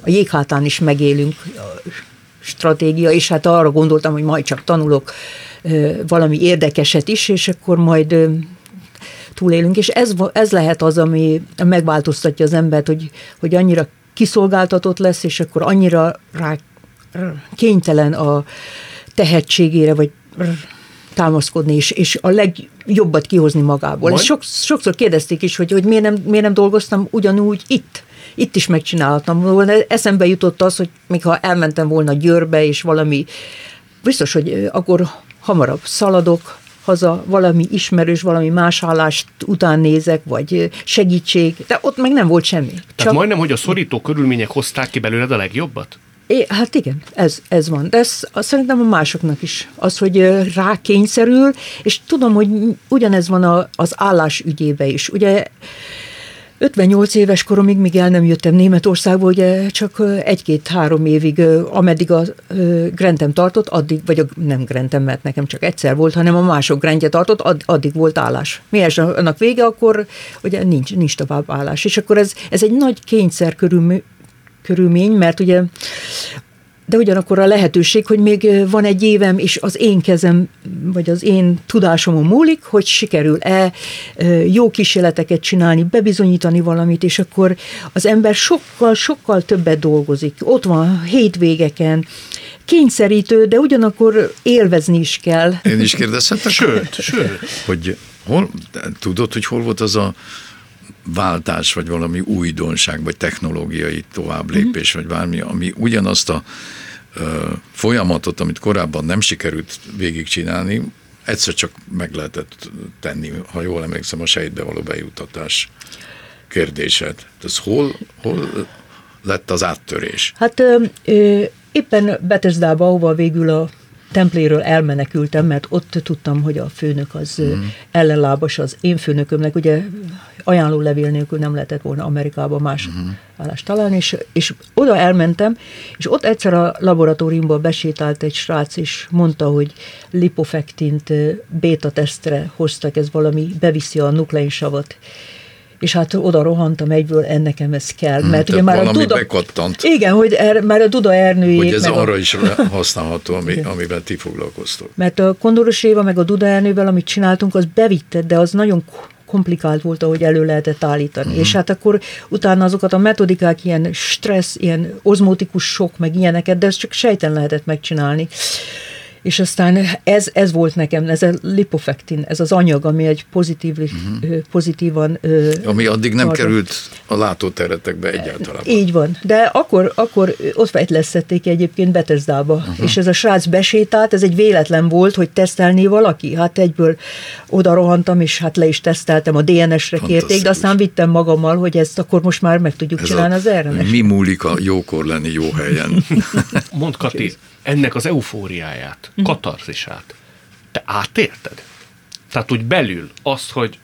a jéghátán is megélünk stratégia, és hát arra gondoltam, hogy majd csak tanulok valami érdekeset is, és akkor majd túlélünk, és ez, ez lehet az, ami megváltoztatja az embert, hogy, hogy annyira kiszolgáltatott lesz, és akkor annyira rá kénytelen a tehetségére, vagy támaszkodni, és, és a legjobbat kihozni magából. Majd? sok, sokszor kérdezték is, hogy, hogy miért, nem, miért nem dolgoztam ugyanúgy itt. Itt is megcsináltam volna. Eszembe jutott az, hogy még ha elmentem volna Győrbe, és valami, biztos, hogy akkor hamarabb szaladok, haza valami ismerős, valami más állást után nézek, vagy segítség, de ott meg nem volt semmi. Tehát Csak... majdnem, hogy a szorító körülmények hozták ki belőled a legjobbat? É, hát igen, ez, ez van. De ez azt szerintem a másoknak is. Az, hogy rá kényszerül, és tudom, hogy ugyanez van a, az állás ügyébe is. Ugye 58 éves koromig, míg el nem jöttem Németországba, ugye csak egy-két-három évig, ameddig a Grentem tartott, addig, vagy a, nem Grentem, mert nekem csak egyszer volt, hanem a mások Grentje tartott, add, addig volt állás. Miért annak vége, akkor ugye nincs, nincs tovább állás. És akkor ez, ez egy nagy kényszer körül, körülmény, mert ugye de ugyanakkor a lehetőség, hogy még van egy évem, és az én kezem, vagy az én tudásomon múlik, hogy sikerül-e jó kísérleteket csinálni, bebizonyítani valamit, és akkor az ember sokkal, sokkal többet dolgozik. Ott van hétvégeken, kényszerítő, de ugyanakkor élvezni is kell. Én is kérdezhetek? Sőt, sőt. Hogy hol, tudod, hogy hol volt az a váltás, vagy valami újdonság, vagy technológiai továbblépés, mm-hmm. vagy bármi, ami ugyanazt a ö, folyamatot, amit korábban nem sikerült végigcsinálni, egyszer csak meg lehetett tenni, ha jól emlékszem, a sejtbe való bejutatás kérdéset. Ez hol, hol lett az áttörés? Hát ö, éppen Betesdába, ahova végül a templéről elmenekültem, mert ott tudtam, hogy a főnök az mm. ellenlábas az én főnökömnek, ugye ajánló levél nélkül nem lehetett volna Amerikába más mm. állást találni, és, és oda elmentem, és ott egyszer a laboratóriumban besétált egy srác, és mondta, hogy lipofektint beta tesztre hoztak, ez valami beviszi a nukleinsavat és hát oda rohantam egyből, ennekem ez kell. Hmm, mert ugye már a Duda... bekattant. Igen, hogy er, már a Duda Ernőjék... Hogy ez arra a... is használható, ami, amivel ti foglalkoztok. Mert a Kondoros Éva meg a Duda Ernővel, amit csináltunk, az bevitte, de az nagyon komplikált volt, ahogy elő lehetett állítani. Uh-huh. És hát akkor utána azokat a metodikák, ilyen stressz, ilyen ozmotikus sok, meg ilyeneket, de ezt csak sejten lehetett megcsinálni és aztán ez, ez volt nekem, ez a lipofektin, ez az anyag, ami egy pozitív, uh-huh. pozitívan... Ami addig nem tartott. került a látóteretekbe egyáltalán. Így van, de akkor, akkor ott fejtlesztették egyébként Betesdába, uh-huh. és ez a srác besétált, ez egy véletlen volt, hogy tesztelni valaki, hát egyből oda rohantam, és hát le is teszteltem, a DNS-re kérték, de aztán vittem magammal, hogy ezt akkor most már meg tudjuk ez csinálni a, az rns Mi múlik a jókor lenni jó helyen? Mond Kati, ennek az eufóriáját, mm. katarzisát, te átérted? Tehát úgy belül azt, hogy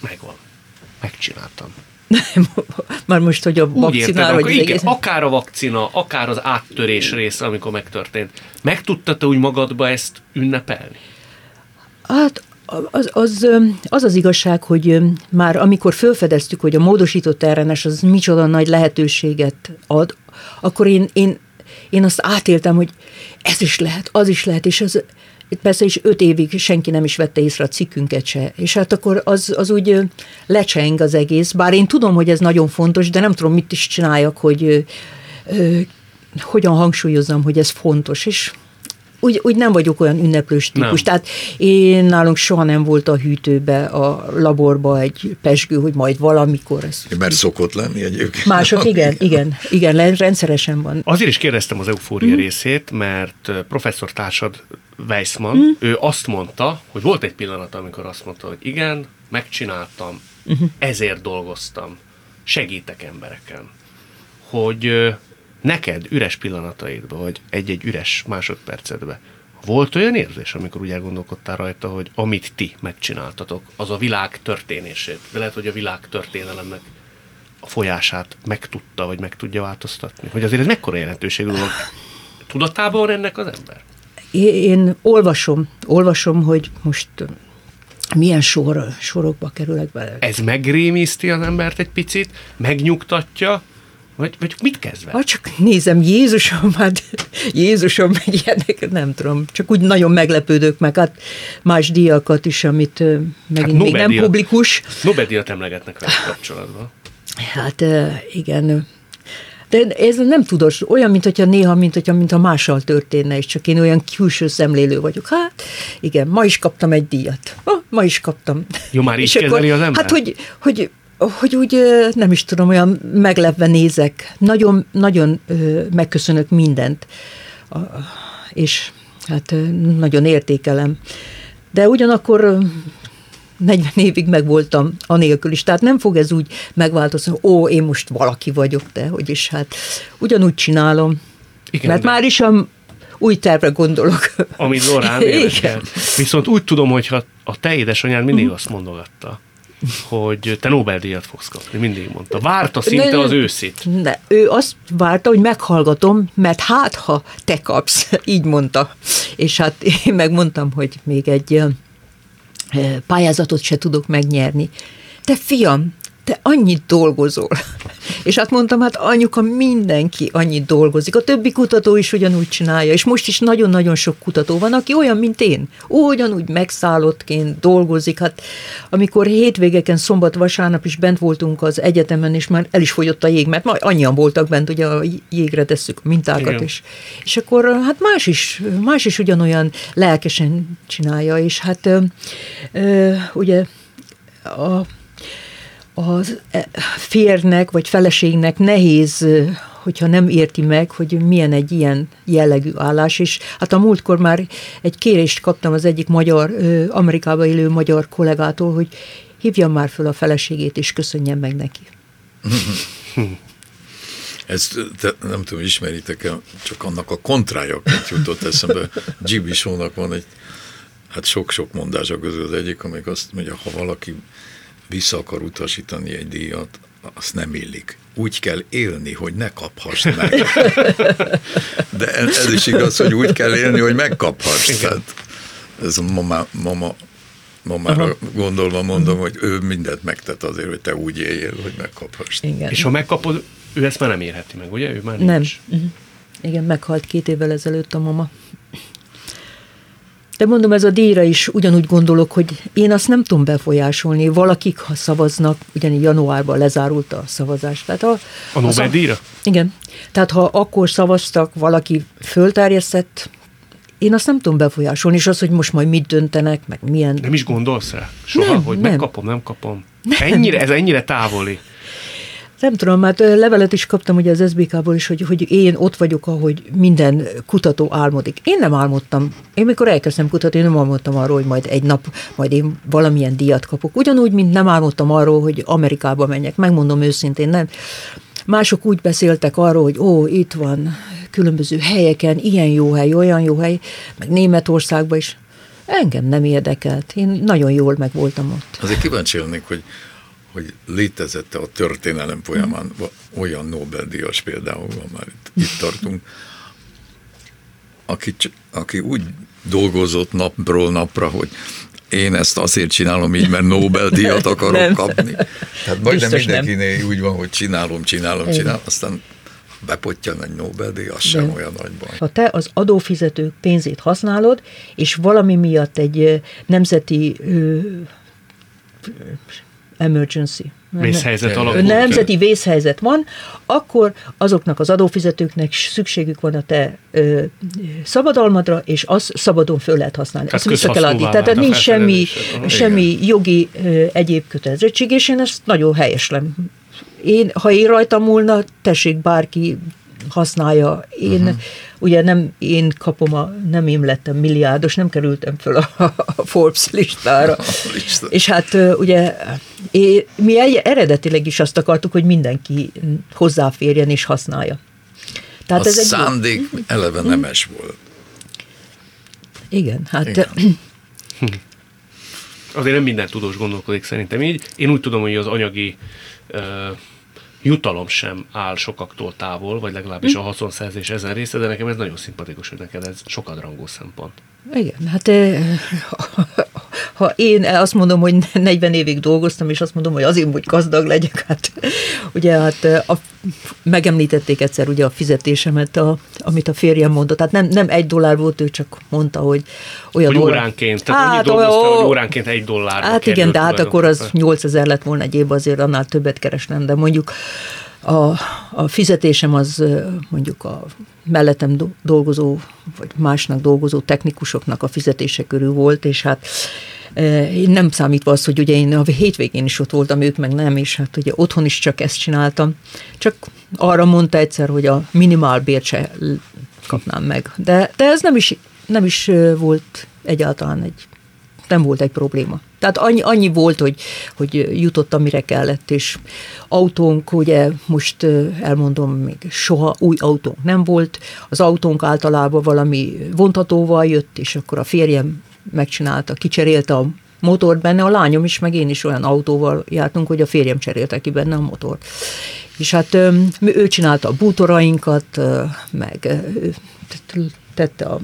megvan, megcsináltam. Már most, hogy a vakcina, vagy igen, egész... akár a vakcina, akár az áttörés része, amikor megtörtént. Meg tudtad te úgy magadba ezt ünnepelni? Hát az, az, az az igazság, hogy már amikor felfedeztük, hogy a módosított RNS az micsoda nagy lehetőséget ad, akkor én, én én azt átéltem, hogy ez is lehet, az is lehet, és az, persze is öt évig senki nem is vette észre a cikkünket se, és hát akkor az, az úgy lecseng az egész, bár én tudom, hogy ez nagyon fontos, de nem tudom, mit is csináljak, hogy ö, hogyan hangsúlyozzam, hogy ez fontos, és úgy, úgy nem vagyok olyan ünneplős típus. Nem. Tehát én nálunk soha nem volt a hűtőbe, a laborba egy pesgő, hogy majd valamikor ez. Mert szokott lenni egyébként. Mások, igen, igen, igen, le- rendszeresen van. Azért is kérdeztem az eufória mm. részét, mert professzor társad Weissman, mm. ő azt mondta, hogy volt egy pillanat, amikor azt mondta, hogy igen, megcsináltam, uh-huh. ezért dolgoztam, segítek embereken. Hogy neked üres pillanataidban, vagy egy-egy üres másodpercedben volt olyan érzés, amikor úgy elgondolkodtál rajta, hogy amit ti megcsináltatok, az a világ történését, de lehet, hogy a világ történelemnek a folyását meg tudta, vagy meg tudja változtatni? Hogy azért ez mekkora jelentőségű dolog? Tudatában van ennek az ember? Én, én olvasom, olvasom, hogy most milyen sor, sorokba kerülek bele. Ez megrémiszti az embert egy picit, megnyugtatja, vagy, vagy mit kezd vele? Ha csak nézem, Jézusom, hát Jézusom, meg ilyenek, nem tudom, csak úgy nagyon meglepődök meg, hát más díjakat is, amit megint hát még nem publikus. Nobel-díjat emlegetnek vele kapcsolatban. Hát igen, de ez nem tudós, olyan, mint hogyha néha, mint hogyha mint a mással történne, és csak én olyan külső szemlélő vagyok. Hát igen, ma is kaptam egy díjat. Oh, ma is kaptam. Jó, már így És kezeli az ember? Hát, hogy, hogy hogy úgy nem is tudom, olyan meglepve nézek. Nagyon, nagyon megköszönök mindent. És hát nagyon értékelem. De ugyanakkor ö, 40 évig megvoltam anélkül is. Tehát nem fog ez úgy megváltozni, ó, én most valaki vagyok, de hogy is hát ugyanúgy csinálom. Igen, Mert de- már is a új tervre gondolok. Amit Zorán Igen. Viszont úgy tudom, hogy ha a te édesanyád mindig azt mondogatta, hogy te Nobel-díjat fogsz kapni, mindig mondta. Várta szinte Ne- az őszit. De ő azt várta, hogy meghallgatom, mert hát, ha te kapsz, így mondta. És hát én megmondtam, hogy még egy pályázatot se tudok megnyerni. Te fiam, te annyit dolgozol. És hát mondtam, hát anyuka, mindenki annyit dolgozik. A többi kutató is ugyanúgy csinálja, és most is nagyon-nagyon sok kutató van, aki olyan, mint én. Ugyanúgy megszállottként dolgozik. Hát amikor hétvégeken, szombat, vasárnap is bent voltunk az egyetemen, és már el is fogyott a jég, mert majd annyian voltak bent, ugye a jégre tesszük a mintákat, Igen. és, és akkor hát más is, más is ugyanolyan lelkesen csinálja, és hát ö, ö, ugye a az e, férnek vagy feleségnek nehéz, hogyha nem érti meg, hogy milyen egy ilyen jellegű állás, és hát a múltkor már egy kérést kaptam az egyik magyar, ö, Amerikába élő magyar kollégától, hogy hívjam már föl a feleségét, és köszönjem meg neki. Ezt te, nem tudom, ismeritek-e, csak annak a kontrájaként jutott eszembe. Gibi Show-nak van egy, hát sok-sok mondása közül az egyik, amelyik azt mondja, ha valaki vissza akar utasítani egy díjat, azt nem illik. Úgy kell élni, hogy ne kaphass meg. De ez is igaz, hogy úgy kell élni, hogy megkaphass. Tehát ez a mama, mama mamára gondolva mondom, hogy ő mindent megtett azért, hogy te úgy éljél, hogy megkaphass. Igen. És ha megkapod, ő ezt már nem érheti meg, ugye? Ő már Nem. nincs. Mhm. Igen, meghalt két évvel ezelőtt a mama. De mondom, ez a díjra is ugyanúgy gondolok, hogy én azt nem tudom befolyásolni. Valakik, ha szavaznak, ugyanígy januárban lezárult a szavazás. Tehát a, A Nobel-díjra? Igen. Tehát ha akkor szavaztak, valaki fölterjesztett, én azt nem tudom befolyásolni, és az, hogy most majd mit döntenek, meg milyen... Nem is gondolsz rá? Soha, Nem, hogy nem. megkapom, nem kapom? Ennyire, ez ennyire távoli. Nem tudom, hát ö, levelet is kaptam ugye az SBK-ból is, hogy, hogy én ott vagyok, ahogy minden kutató álmodik. Én nem álmodtam. Én mikor elkezdtem kutatni, én nem álmodtam arról, hogy majd egy nap majd én valamilyen díjat kapok. Ugyanúgy, mint nem álmodtam arról, hogy Amerikába menjek. Megmondom őszintén, nem. Mások úgy beszéltek arról, hogy ó, itt van különböző helyeken, ilyen jó hely, olyan jó hely, meg Németországban is. Engem nem érdekelt. Én nagyon jól meg voltam ott. Azért kíváncsi lennék, hogy, hogy létezette a történelem folyamán va- olyan Nobel-díjas például, van már itt, itt tartunk, aki, aki úgy dolgozott napról napra, hogy én ezt azért csinálom így, mert Nobel-díjat akarok Nem. kapni. Tehát majdnem Biztos nem. mindenkinél úgy van, hogy csinálom, csinálom, csinálom, aztán bepottyan egy Nobel-díj, az sem De. olyan nagy baj. Ha te az adófizetők pénzét használod, és valami miatt egy nemzeti ö, emergency. Vészhelyzet Nem. alakult. Nemzeti vészhelyzet van, akkor azoknak az adófizetőknek szükségük van a te ö, szabadalmadra, és az szabadon föl lehet használni. Tehát Azt vissza kell adni. Tehát nincs semmi, semmi jogi ö, egyéb kötelezettség, és én ezt nagyon helyeslem. Én, ha én rajtam múlna, tessék bárki használja. Én, Mhm. uh-huh. ugye nem én kapom a, nem én lettem milliárdos, nem kerültem föl a, a Forbes listára. lista. És hát ugye é, mi egy, eredetileg is azt akartuk, hogy mindenki hozzáférjen és használja. Tehát a ez egy jó- szándék eleve nemes volt. Igen, hát Igen. Azért nem minden tudós gondolkodik szerintem így. Én úgy tudom, hogy az anyagi jutalom sem áll sokaktól távol, vagy legalábbis a haszonszerzés ezen része, de nekem ez nagyon szimpatikus, hogy neked ez sokadrangú szempont. Igen, hát eh, ha én azt mondom, hogy 40 évig dolgoztam, és azt mondom, hogy azért, hogy gazdag legyek, hát ugye hát a, megemlítették egyszer ugye a fizetésemet, a, amit a férjem mondott, tehát nem, nem egy dollár volt, ő csak mondta, hogy olyan Hogy órá- óránként, tehát hát, annyit dolgoztál, hogy óránként egy dollár. Hát igen, de hát akkor az 8000 lett volna egy évben, azért annál többet keresnem, de mondjuk a, a fizetésem az mondjuk a mellettem do- dolgozó, vagy másnak dolgozó technikusoknak a fizetése körül volt, és hát én nem számítva az, hogy ugye én a hétvégén is ott voltam, ők meg nem, és hát ugye otthon is csak ezt csináltam. Csak arra mondta egyszer, hogy a minimálbért se kapnám meg. De, de ez nem is, nem is volt egyáltalán egy nem volt egy probléma. Tehát annyi, annyi volt, hogy, hogy jutott, amire kellett, és autónk, ugye most elmondom, még soha új autónk nem volt. Az autónk általában valami vontatóval jött, és akkor a férjem megcsinálta, kicserélte a motort benne, a lányom is, meg én is olyan autóval jártunk, hogy a férjem cserélte ki benne a motort. És hát ő csinálta a bútorainkat, meg tette a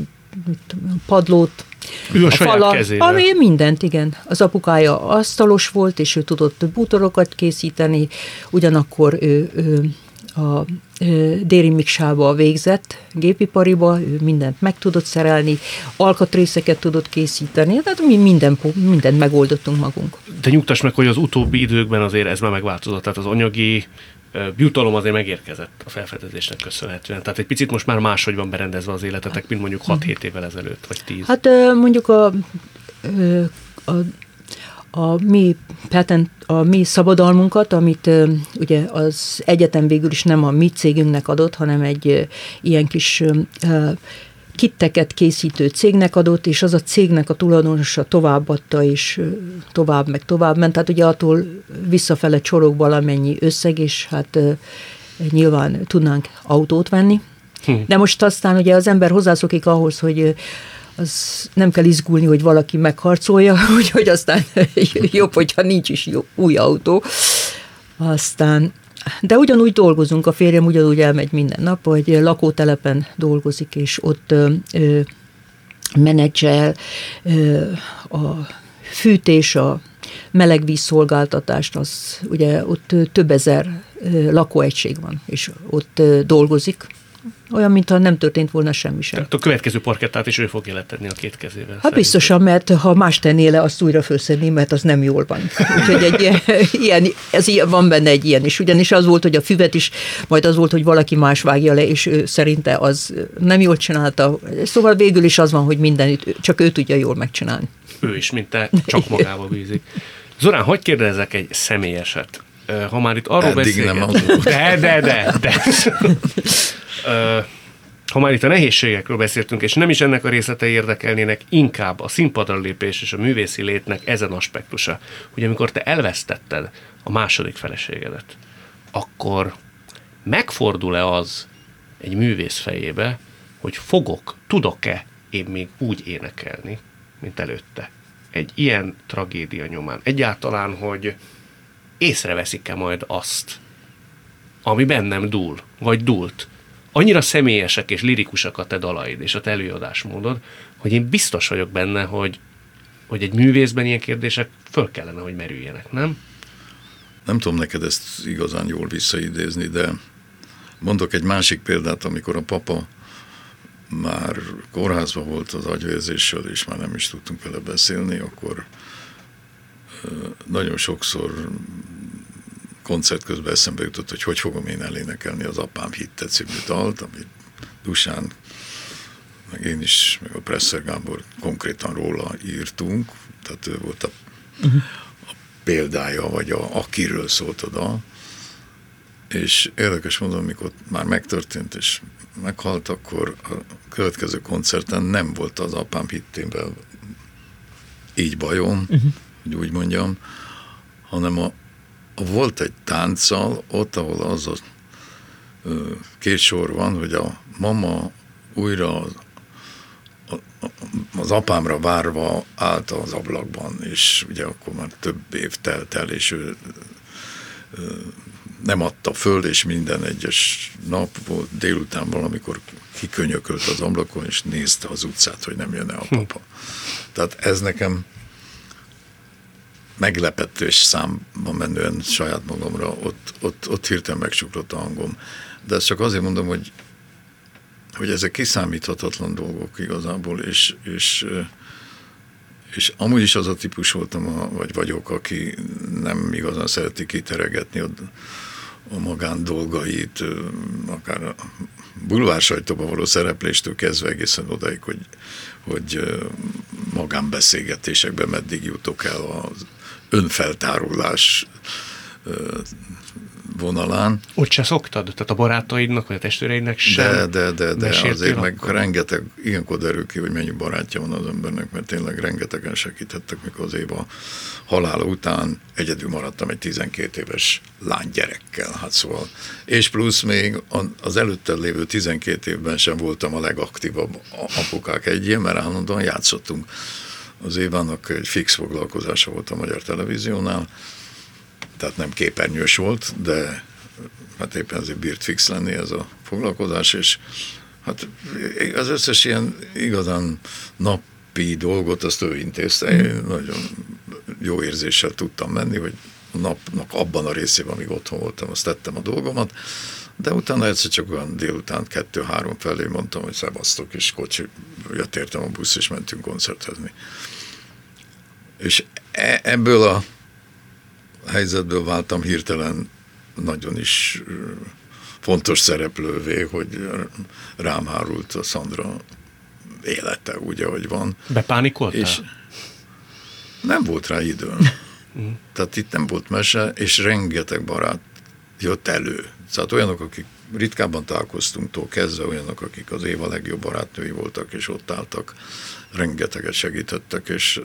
padlót, Ő a saját kezével. ami mindent, igen. Az apukája asztalos volt, és ő tudott bútorokat készíteni, ugyanakkor ő, ő a Déri Miksába végzett gépipariba, ő mindent meg tudott szerelni, alkatrészeket tudott készíteni, tehát mi minden, mindent megoldottunk magunk. De nyugtass meg, hogy az utóbbi időkben azért ez már megváltozott, tehát az anyagi jutalom azért megérkezett a felfedezésnek köszönhetően. Tehát egy picit most már máshogy van berendezve az életetek, mint mondjuk 6-7 évvel ezelőtt, vagy 10. Hát mondjuk a, a, a mi patent, a mi szabadalmunkat, amit ugye az egyetem végül is nem a mi cégünknek adott, hanem egy ilyen kis kitteket készítő cégnek adott, és az a cégnek a tulajdonosa továbbadta, és tovább meg tovább ment, tehát ugye attól visszafele csorog valamennyi összeg, és hát nyilván tudnánk autót venni. De most aztán ugye az ember hozzászokik ahhoz, hogy az nem kell izgulni, hogy valaki megharcolja, úgyhogy aztán jobb, hogyha nincs is jó, új autó. Aztán, de ugyanúgy dolgozunk, a férjem ugyanúgy elmegy minden nap, hogy lakótelepen dolgozik, és ott ö, ö, menedzsel ö, a fűtés, a melegvízszolgáltatást, az ugye ott több ezer lakóegység van, és ott dolgozik, olyan, mintha nem történt volna semmi sem. Tehát a következő parkettát is ő fogja letenni a két kezével. Hát szerintem. biztosan, mert ha más tenné le, azt újra fölszedni, mert az nem jól van. Úgyhogy egy ilyen, ilyen, ez ilyen, van benne egy ilyen is. Ugyanis az volt, hogy a füvet is, majd az volt, hogy valaki más vágja le, és ő szerinte az nem jól csinálta. Szóval végül is az van, hogy minden, csak ő tudja jól megcsinálni. Ő is, mint te, csak magába bízik. Zorán, hogy kérdezzek egy személyeset? Ha már itt arról Eddig beszélget... nem. De, de, de, de. Ha már itt a nehézségekről beszéltünk, és nem is ennek a részletei érdekelnének, inkább a színpadra lépés és a művészi létnek ezen aspektusa, hogy amikor te elvesztetted a második feleségedet, akkor megfordul-e az egy művész fejébe, hogy fogok, tudok-e én még úgy énekelni, mint előtte. Egy ilyen tragédia nyomán. Egyáltalán, hogy észreveszik-e majd azt, ami bennem dúl, vagy dúlt. Annyira személyesek és lirikusak a te dalaid és a te előadásmódod, hogy én biztos vagyok benne, hogy, hogy egy művészben ilyen kérdések föl kellene, hogy merüljenek, nem? Nem tudom neked ezt igazán jól visszaidézni, de mondok egy másik példát, amikor a papa már kórházban volt az agyvérzéssel, és már nem is tudtunk vele beszélni, akkor nagyon sokszor koncert közben eszembe jutott, hogy hogy fogom én elénekelni az Apám hitte című dalt, amit Dusán, meg én is, meg a Presser Gábor konkrétan róla írtunk, tehát ő volt a, a példája, vagy a, akiről szólt a dal. És érdekes mondom, amikor már megtörtént, és meghalt, akkor a következő koncerten nem volt az apám hittével így bajom, uh-huh. Hogy úgy mondjam, hanem a, a volt egy tánccal, ott, ahol az a két sor van, hogy a mama újra az, az apámra várva állt az ablakban, és ugye akkor már több év telt el, és ő nem adta föl, és minden egyes nap volt délután valamikor kikönyökölt az ablakon, és nézte az utcát, hogy nem jön-e a papa. Tehát ez nekem meglepető és számban menően saját magamra, ott, ott, ott hirtelen megsuklott a hangom. De ezt csak azért mondom, hogy, hogy ezek kiszámíthatatlan dolgok igazából, és, és, és amúgy is az a típus voltam, vagy vagyok, aki nem igazán szereti kiteregetni a, a magán dolgait, akár a bulvár való szerepléstől kezdve egészen odaig, hogy, hogy magánbeszélgetésekben meddig jutok el az önfeltárulás vonalán. Ott se szoktad? Tehát a barátaidnak, vagy a testvéreidnek sem? De, de, de, de azért meg akkor? rengeteg, ilyenkor derül ki, hogy mennyi barátja van az embernek, mert tényleg rengetegen segítettek, mikor az éva halála után egyedül maradtam egy 12 éves lánygyerekkel, hát szóval. És plusz még az előtte lévő 12 évben sem voltam a legaktívabb apukák egyén, mert állandóan játszottunk. Az Évának egy fix foglalkozása volt a Magyar Televíziónál, tehát nem képernyős volt, de hát éppen azért bírt fix lenni ez a foglalkozás, és hát az összes ilyen igazán napi dolgot azt ő intézte. Én nagyon jó érzéssel tudtam menni, hogy a napnak abban a részében, amíg otthon voltam, azt tettem a dolgomat, de utána egyszer csak olyan délután kettő-három felé mondtam, hogy szevasztok, és kocsi, jött értem a busz, és mentünk koncertezni. És e, ebből a helyzetből váltam hirtelen nagyon is fontos szereplővé, hogy rám hárult a Szandra élete, úgy, ahogy van. Bepánikoltál? És nem volt rá időm. Tehát itt nem volt mese, és rengeteg barát jött elő. Tehát olyanok, akik ritkábban találkoztunk kezdve, olyanok, akik az éva legjobb barátnői voltak, és ott álltak, rengeteget segítettek, és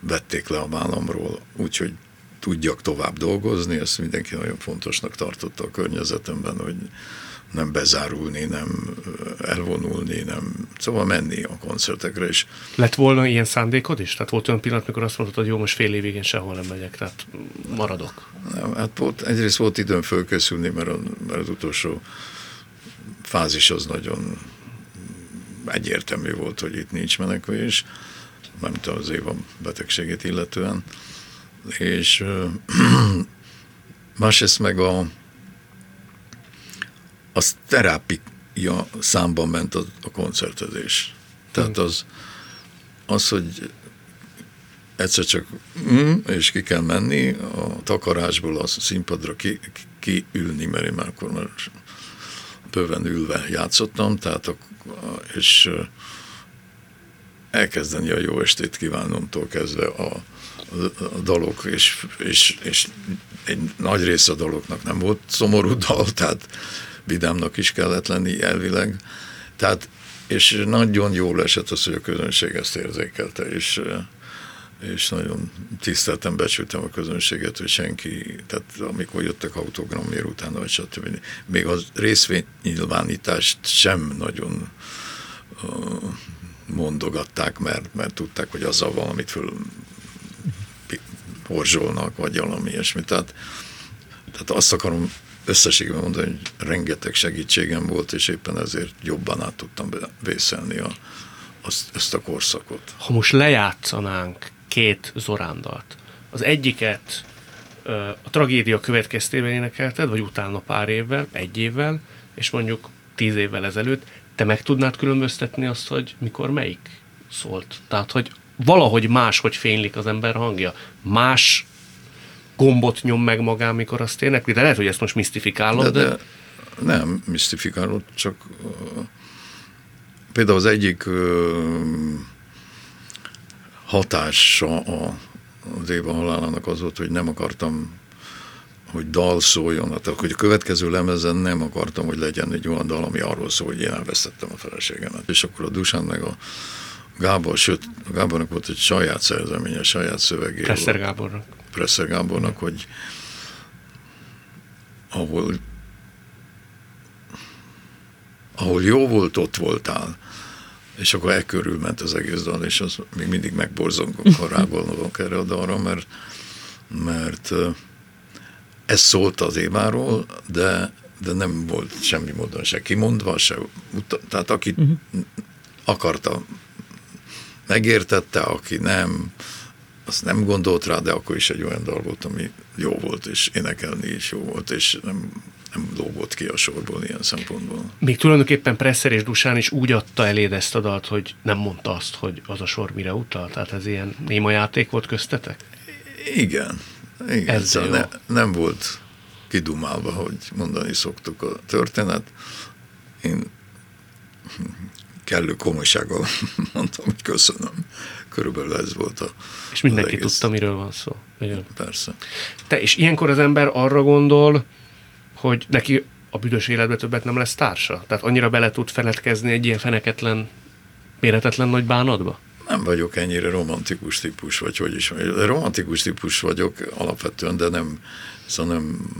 vették le a vállamról, úgyhogy tudjak tovább dolgozni, ezt mindenki nagyon fontosnak tartotta a környezetemben, hogy nem bezárulni, nem elvonulni, nem, szóval menni a koncertekre is. Lett volna ilyen szándékod is? Tehát volt olyan pillanat, mikor azt mondtad, hogy jó, most fél évig én sehol nem megyek, tehát maradok. Nem, hát volt, egyrészt volt időm fölkészülni, mert, a, mert az utolsó fázis az nagyon egyértelmű volt, hogy itt nincs menekvés, mármint az éva betegségét illetően és másrészt meg a, a terápia számban ment a, a koncertezés. Tehát az, az, hogy egyszer csak mm, és ki kell menni a takarásból a színpadra ki, ki, kiülni, mert én már akkor már bőven ülve játszottam, tehát a, és elkezdeni a jó estét kívánomtól kezdve a, a dalok, és, és, és egy nagy része a daloknak nem volt szomorú dal, tehát vidámnak is kellett lenni elvileg. Tehát, és nagyon jól esett az, hogy a közönség ezt érzékelte, és, és nagyon tiszteltem, becsültem a közönséget, hogy senki, tehát amikor jöttek autogramért utána, vagy stb. Még az részvénynyilvánítást sem nagyon mondogatták, mert, mert tudták, hogy azzal valamit föl porzsolnak, vagy valami ilyesmi. Tehát, tehát azt akarom összességben mondani, hogy rengeteg segítségem volt, és éppen ezért jobban át tudtam vészelni a, azt, ezt a korszakot. Ha most lejátszanánk két Zorándalt, az egyiket a tragédia következtében énekelted, vagy utána pár évvel, egy évvel, és mondjuk tíz évvel ezelőtt, te meg tudnád különböztetni azt, hogy mikor melyik szólt? Tehát, hogy valahogy máshogy fénylik az ember hangja. Más gombot nyom meg magán, mikor azt énekli, de lehet, hogy ezt most misztifikálod, de... de... de nem misztifikálod, csak uh, például az egyik uh, hatása a, az Éva halálának az volt, hogy nem akartam hogy dal szóljon, tehát hogy a következő lemezen nem akartam, hogy legyen egy olyan dal, ami arról szól, hogy én elvesztettem a feleségemet. És akkor a Dusán meg a Gábor, sőt, a Gábornak volt egy saját szerzeménye, saját szövegé. Presser Gábornak. Presser Gábornak, hogy ahol ahol jó volt, ott voltál. És akkor e körül ment az egész dal, és az még mindig megborzongok, ha rágondolok erre a dalra, mert, mert ez szólt az Éváról, de, de nem volt semmi módon se kimondva, se tehát aki uh-huh. akarta, megértette, aki nem, azt nem gondolt rá, de akkor is egy olyan dal volt, ami jó volt, és énekelni is jó volt, és nem, nem lógott ki a sorból ilyen szempontból. Még tulajdonképpen Presser és Dusán is úgy adta eléd ezt a dalt, hogy nem mondta azt, hogy az a sor mire utal? Tehát ez ilyen néma játék volt köztetek? Igen. Igen, ez szóval ne, nem volt kidumálva, hogy mondani szoktuk a történet. Én kellő komolysággal mondtam, hogy köszönöm. Körülbelül ez volt a És mindenki tudta, miről van szó. Igen. Persze. Te, és ilyenkor az ember arra gondol, hogy neki a büdös életbe többet nem lesz társa? Tehát annyira bele tud feledkezni egy ilyen feneketlen, méretetlen nagy bánatba? nem vagyok ennyire romantikus típus, vagy hogy is. Romantikus típus vagyok alapvetően, de nem, szóval nem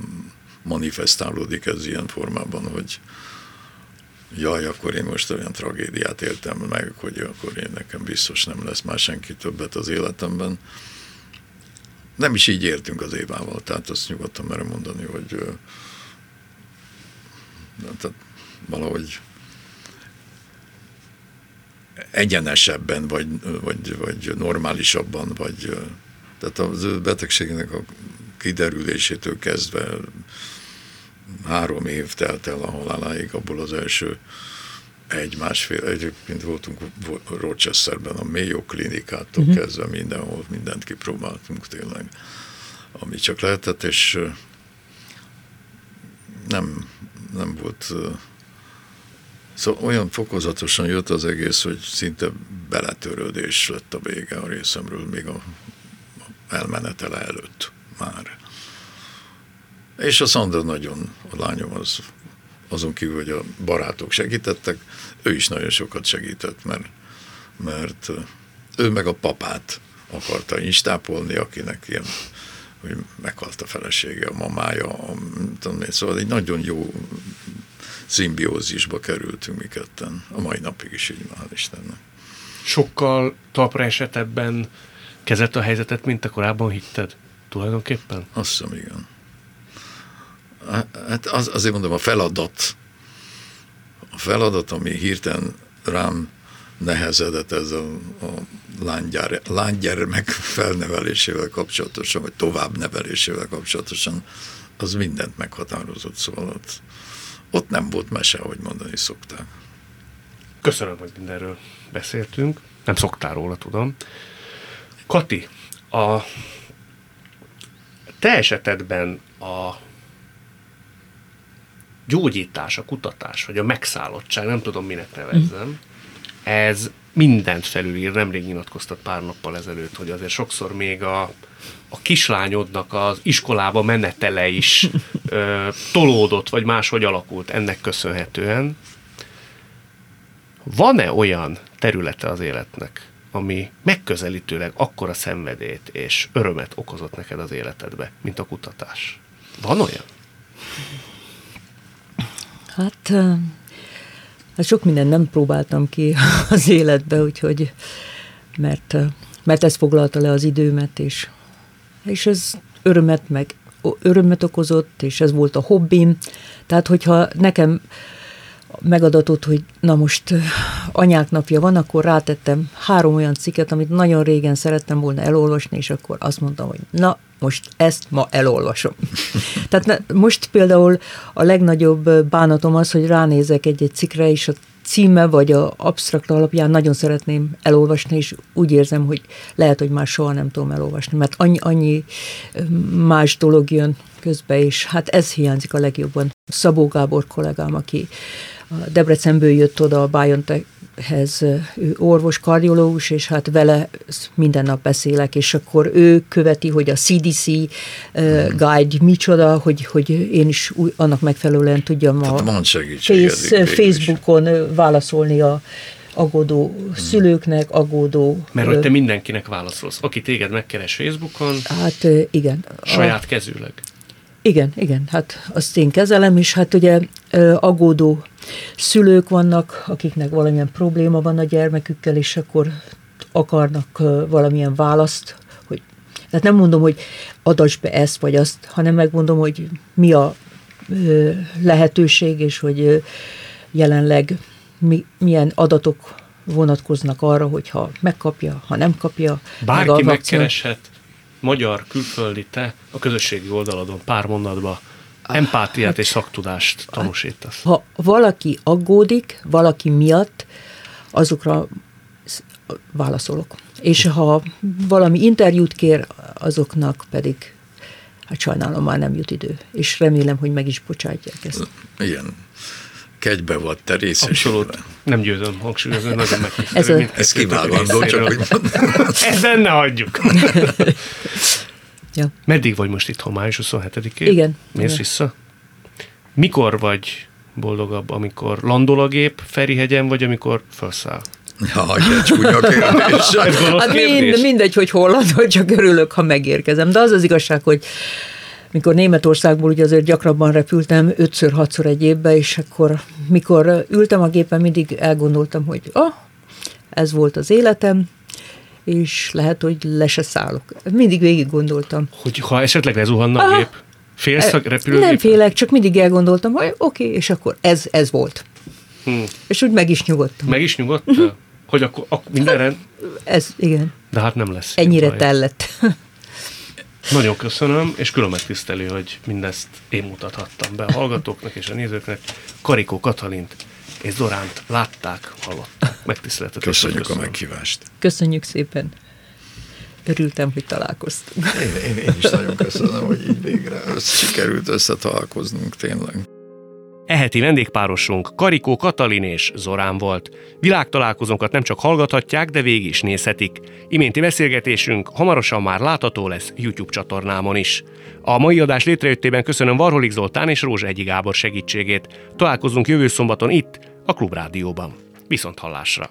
manifestálódik ez ilyen formában, hogy jaj, akkor én most olyan tragédiát éltem meg, hogy akkor én nekem biztos nem lesz már senki többet az életemben. Nem is így értünk az Évával, tehát azt nyugodtan merem mondani, hogy tehát valahogy egyenesebben, vagy, vagy, vagy normálisabban, vagy tehát az ő betegségének a kiderülésétől kezdve három év telt el a haláláig, abból az első egy-másfél, egyébként voltunk Rochesterben, a Mayo klinikától uh-huh. kezdve mindenhol, mindent kipróbáltunk tényleg, ami csak lehetett, és nem, nem volt Szóval olyan fokozatosan jött az egész, hogy szinte beletörődés lett a vége a részemről, még a elmenetele előtt már. És a Szandra nagyon, a lányom az, azon kívül, hogy a barátok segítettek, ő is nagyon sokat segített, mert, mert ő meg a papát akarta instápolni, akinek ilyen, hogy meghalt a felesége, a mamája, a, tudom én, szóval egy nagyon jó szimbiózisba kerültünk mi ketten. A mai napig is így van, Istennek. Sokkal talpra esetebben kezett a helyzetet, mint a korábban hitted? Tulajdonképpen? Azt hiszem, igen. Hát az, azért mondom, a feladat, a feladat, ami hirtelen rám nehezedett ez a, lánygyár, lánygyermek felnevelésével kapcsolatosan, vagy tovább nevelésével kapcsolatosan, az mindent meghatározott, szóval ott ott nem volt mese, ahogy mondani szokták. Köszönöm, hogy mindenről beszéltünk. Nem szoktál róla, tudom. Kati, a te esetedben a gyógyítás, a kutatás, vagy a megszállottság, nem tudom, minek nevezzem, ez mindent felülír. Nemrég nyilatkoztat pár nappal ezelőtt, hogy azért sokszor még a, a kislányodnak az iskolába menetele is ö, tolódott, vagy máshogy alakult ennek köszönhetően. Van-e olyan területe az életnek, ami megközelítőleg akkora szenvedét és örömet okozott neked az életedbe, mint a kutatás? Van olyan? Hát Hát sok mindent nem próbáltam ki az életbe, úgyhogy, mert, mert ez foglalta le az időmet, és, és ez örömet meg örömet okozott, és ez volt a hobbim. Tehát, hogyha nekem megadatott, hogy na most anyák napja van, akkor rátettem három olyan cikket, amit nagyon régen szerettem volna elolvasni, és akkor azt mondtam, hogy na, most ezt ma elolvasom. Tehát most például a legnagyobb bánatom az, hogy ránézek egy-egy cikkre, és ott címe vagy a absztrakt alapján nagyon szeretném elolvasni, és úgy érzem, hogy lehet, hogy már soha nem tudom elolvasni, mert annyi, annyi más dolog jön közbe, és hát ez hiányzik a legjobban. Szabó Gábor kollégám, aki a Debrecenből jött oda a BioNTech-hez, ő orvos, kardiológus, és hát vele minden nap beszélek, és akkor ő követi, hogy a CDC uh, guide micsoda, hogy, hogy én is új, annak megfelelően tudjam a face, Facebookon válaszolni a aggódó hmm. szülőknek, aggódó... Mert hogy te mindenkinek válaszolsz. Aki téged megkeres Facebookon... Hát igen. Saját a, kezűleg. Igen, igen, hát azt én kezelem, és hát ugye aggódó szülők vannak, akiknek valamilyen probléma van a gyermekükkel, és akkor akarnak valamilyen választ, hogy tehát nem mondom, hogy adasd be ezt vagy azt, hanem megmondom, hogy mi a lehetőség, és hogy jelenleg mi, milyen adatok vonatkoznak arra, hogyha megkapja, ha nem kapja. Bárki meg megkereshet magyar, külföldi, te a közösségi oldaladon pár mondatba empátiát hát, és szaktudást tanúsítasz. Ha valaki aggódik, valaki miatt, azokra válaszolok. És ha valami interjút kér, azoknak pedig hát sajnálom, már nem jut idő. És remélem, hogy meg is bocsátják ezt. Igen kegybe volt te részesülve. Abszolút. Nem győzöm hangsúlyozni, nagyon megtisztelő. Ez, ez kivágandó, csak hogy Ezen ne hagyjuk. ja. Meddig vagy most itthon, május 27-én? Igen. Mész igen. vissza? Mikor vagy boldogabb, amikor landol a gép Ferihegyen, vagy amikor felszáll? Ja, egy csúnya kérdés. hát mind, mindegy, hogy hol landol, csak örülök, ha megérkezem. De az az igazság, hogy mikor Németországból ugye azért gyakrabban repültem, ötször, hatszor egy évbe, és akkor mikor ültem a gépen, mindig elgondoltam, hogy ah, ez volt az életem, és lehet, hogy le se szállok. Mindig végig gondoltam. Hogy ha esetleg lezuhanna a gép? Félsz a repülőgép? Nem félek, csak mindig elgondoltam, hogy oké, okay, és akkor ez, ez volt. Hmm. És úgy meg is nyugodtam. Meg is nyugodtam? Uh-huh. Hogy akkor, akkor minden rend? Ez, igen. De hát nem lesz. Ennyire tellett. Nagyon köszönöm, és külön megtisztelő, hogy mindezt én mutathattam be a hallgatóknak és a nézőknek. Karikó Katalint és Zoránt látták, hallották. Megtiszteltetek. Köszönjük köszönöm. a meghívást. Köszönjük szépen. Örültem, hogy találkoztunk. Én, én, én is nagyon köszönöm, hogy így végre össze, sikerült összetalálkoznunk tényleg. Eheti vendégpárosunk Karikó Katalin és Zorán volt. Világtalálkozónkat nem csak hallgathatják, de végig is nézhetik. Iménti beszélgetésünk hamarosan már látható lesz YouTube csatornámon is. A mai adás létrejöttében köszönöm Varholik Zoltán és Rózsa Egyi Gábor segítségét. Találkozunk jövő szombaton itt, a Klubrádióban. Viszont hallásra!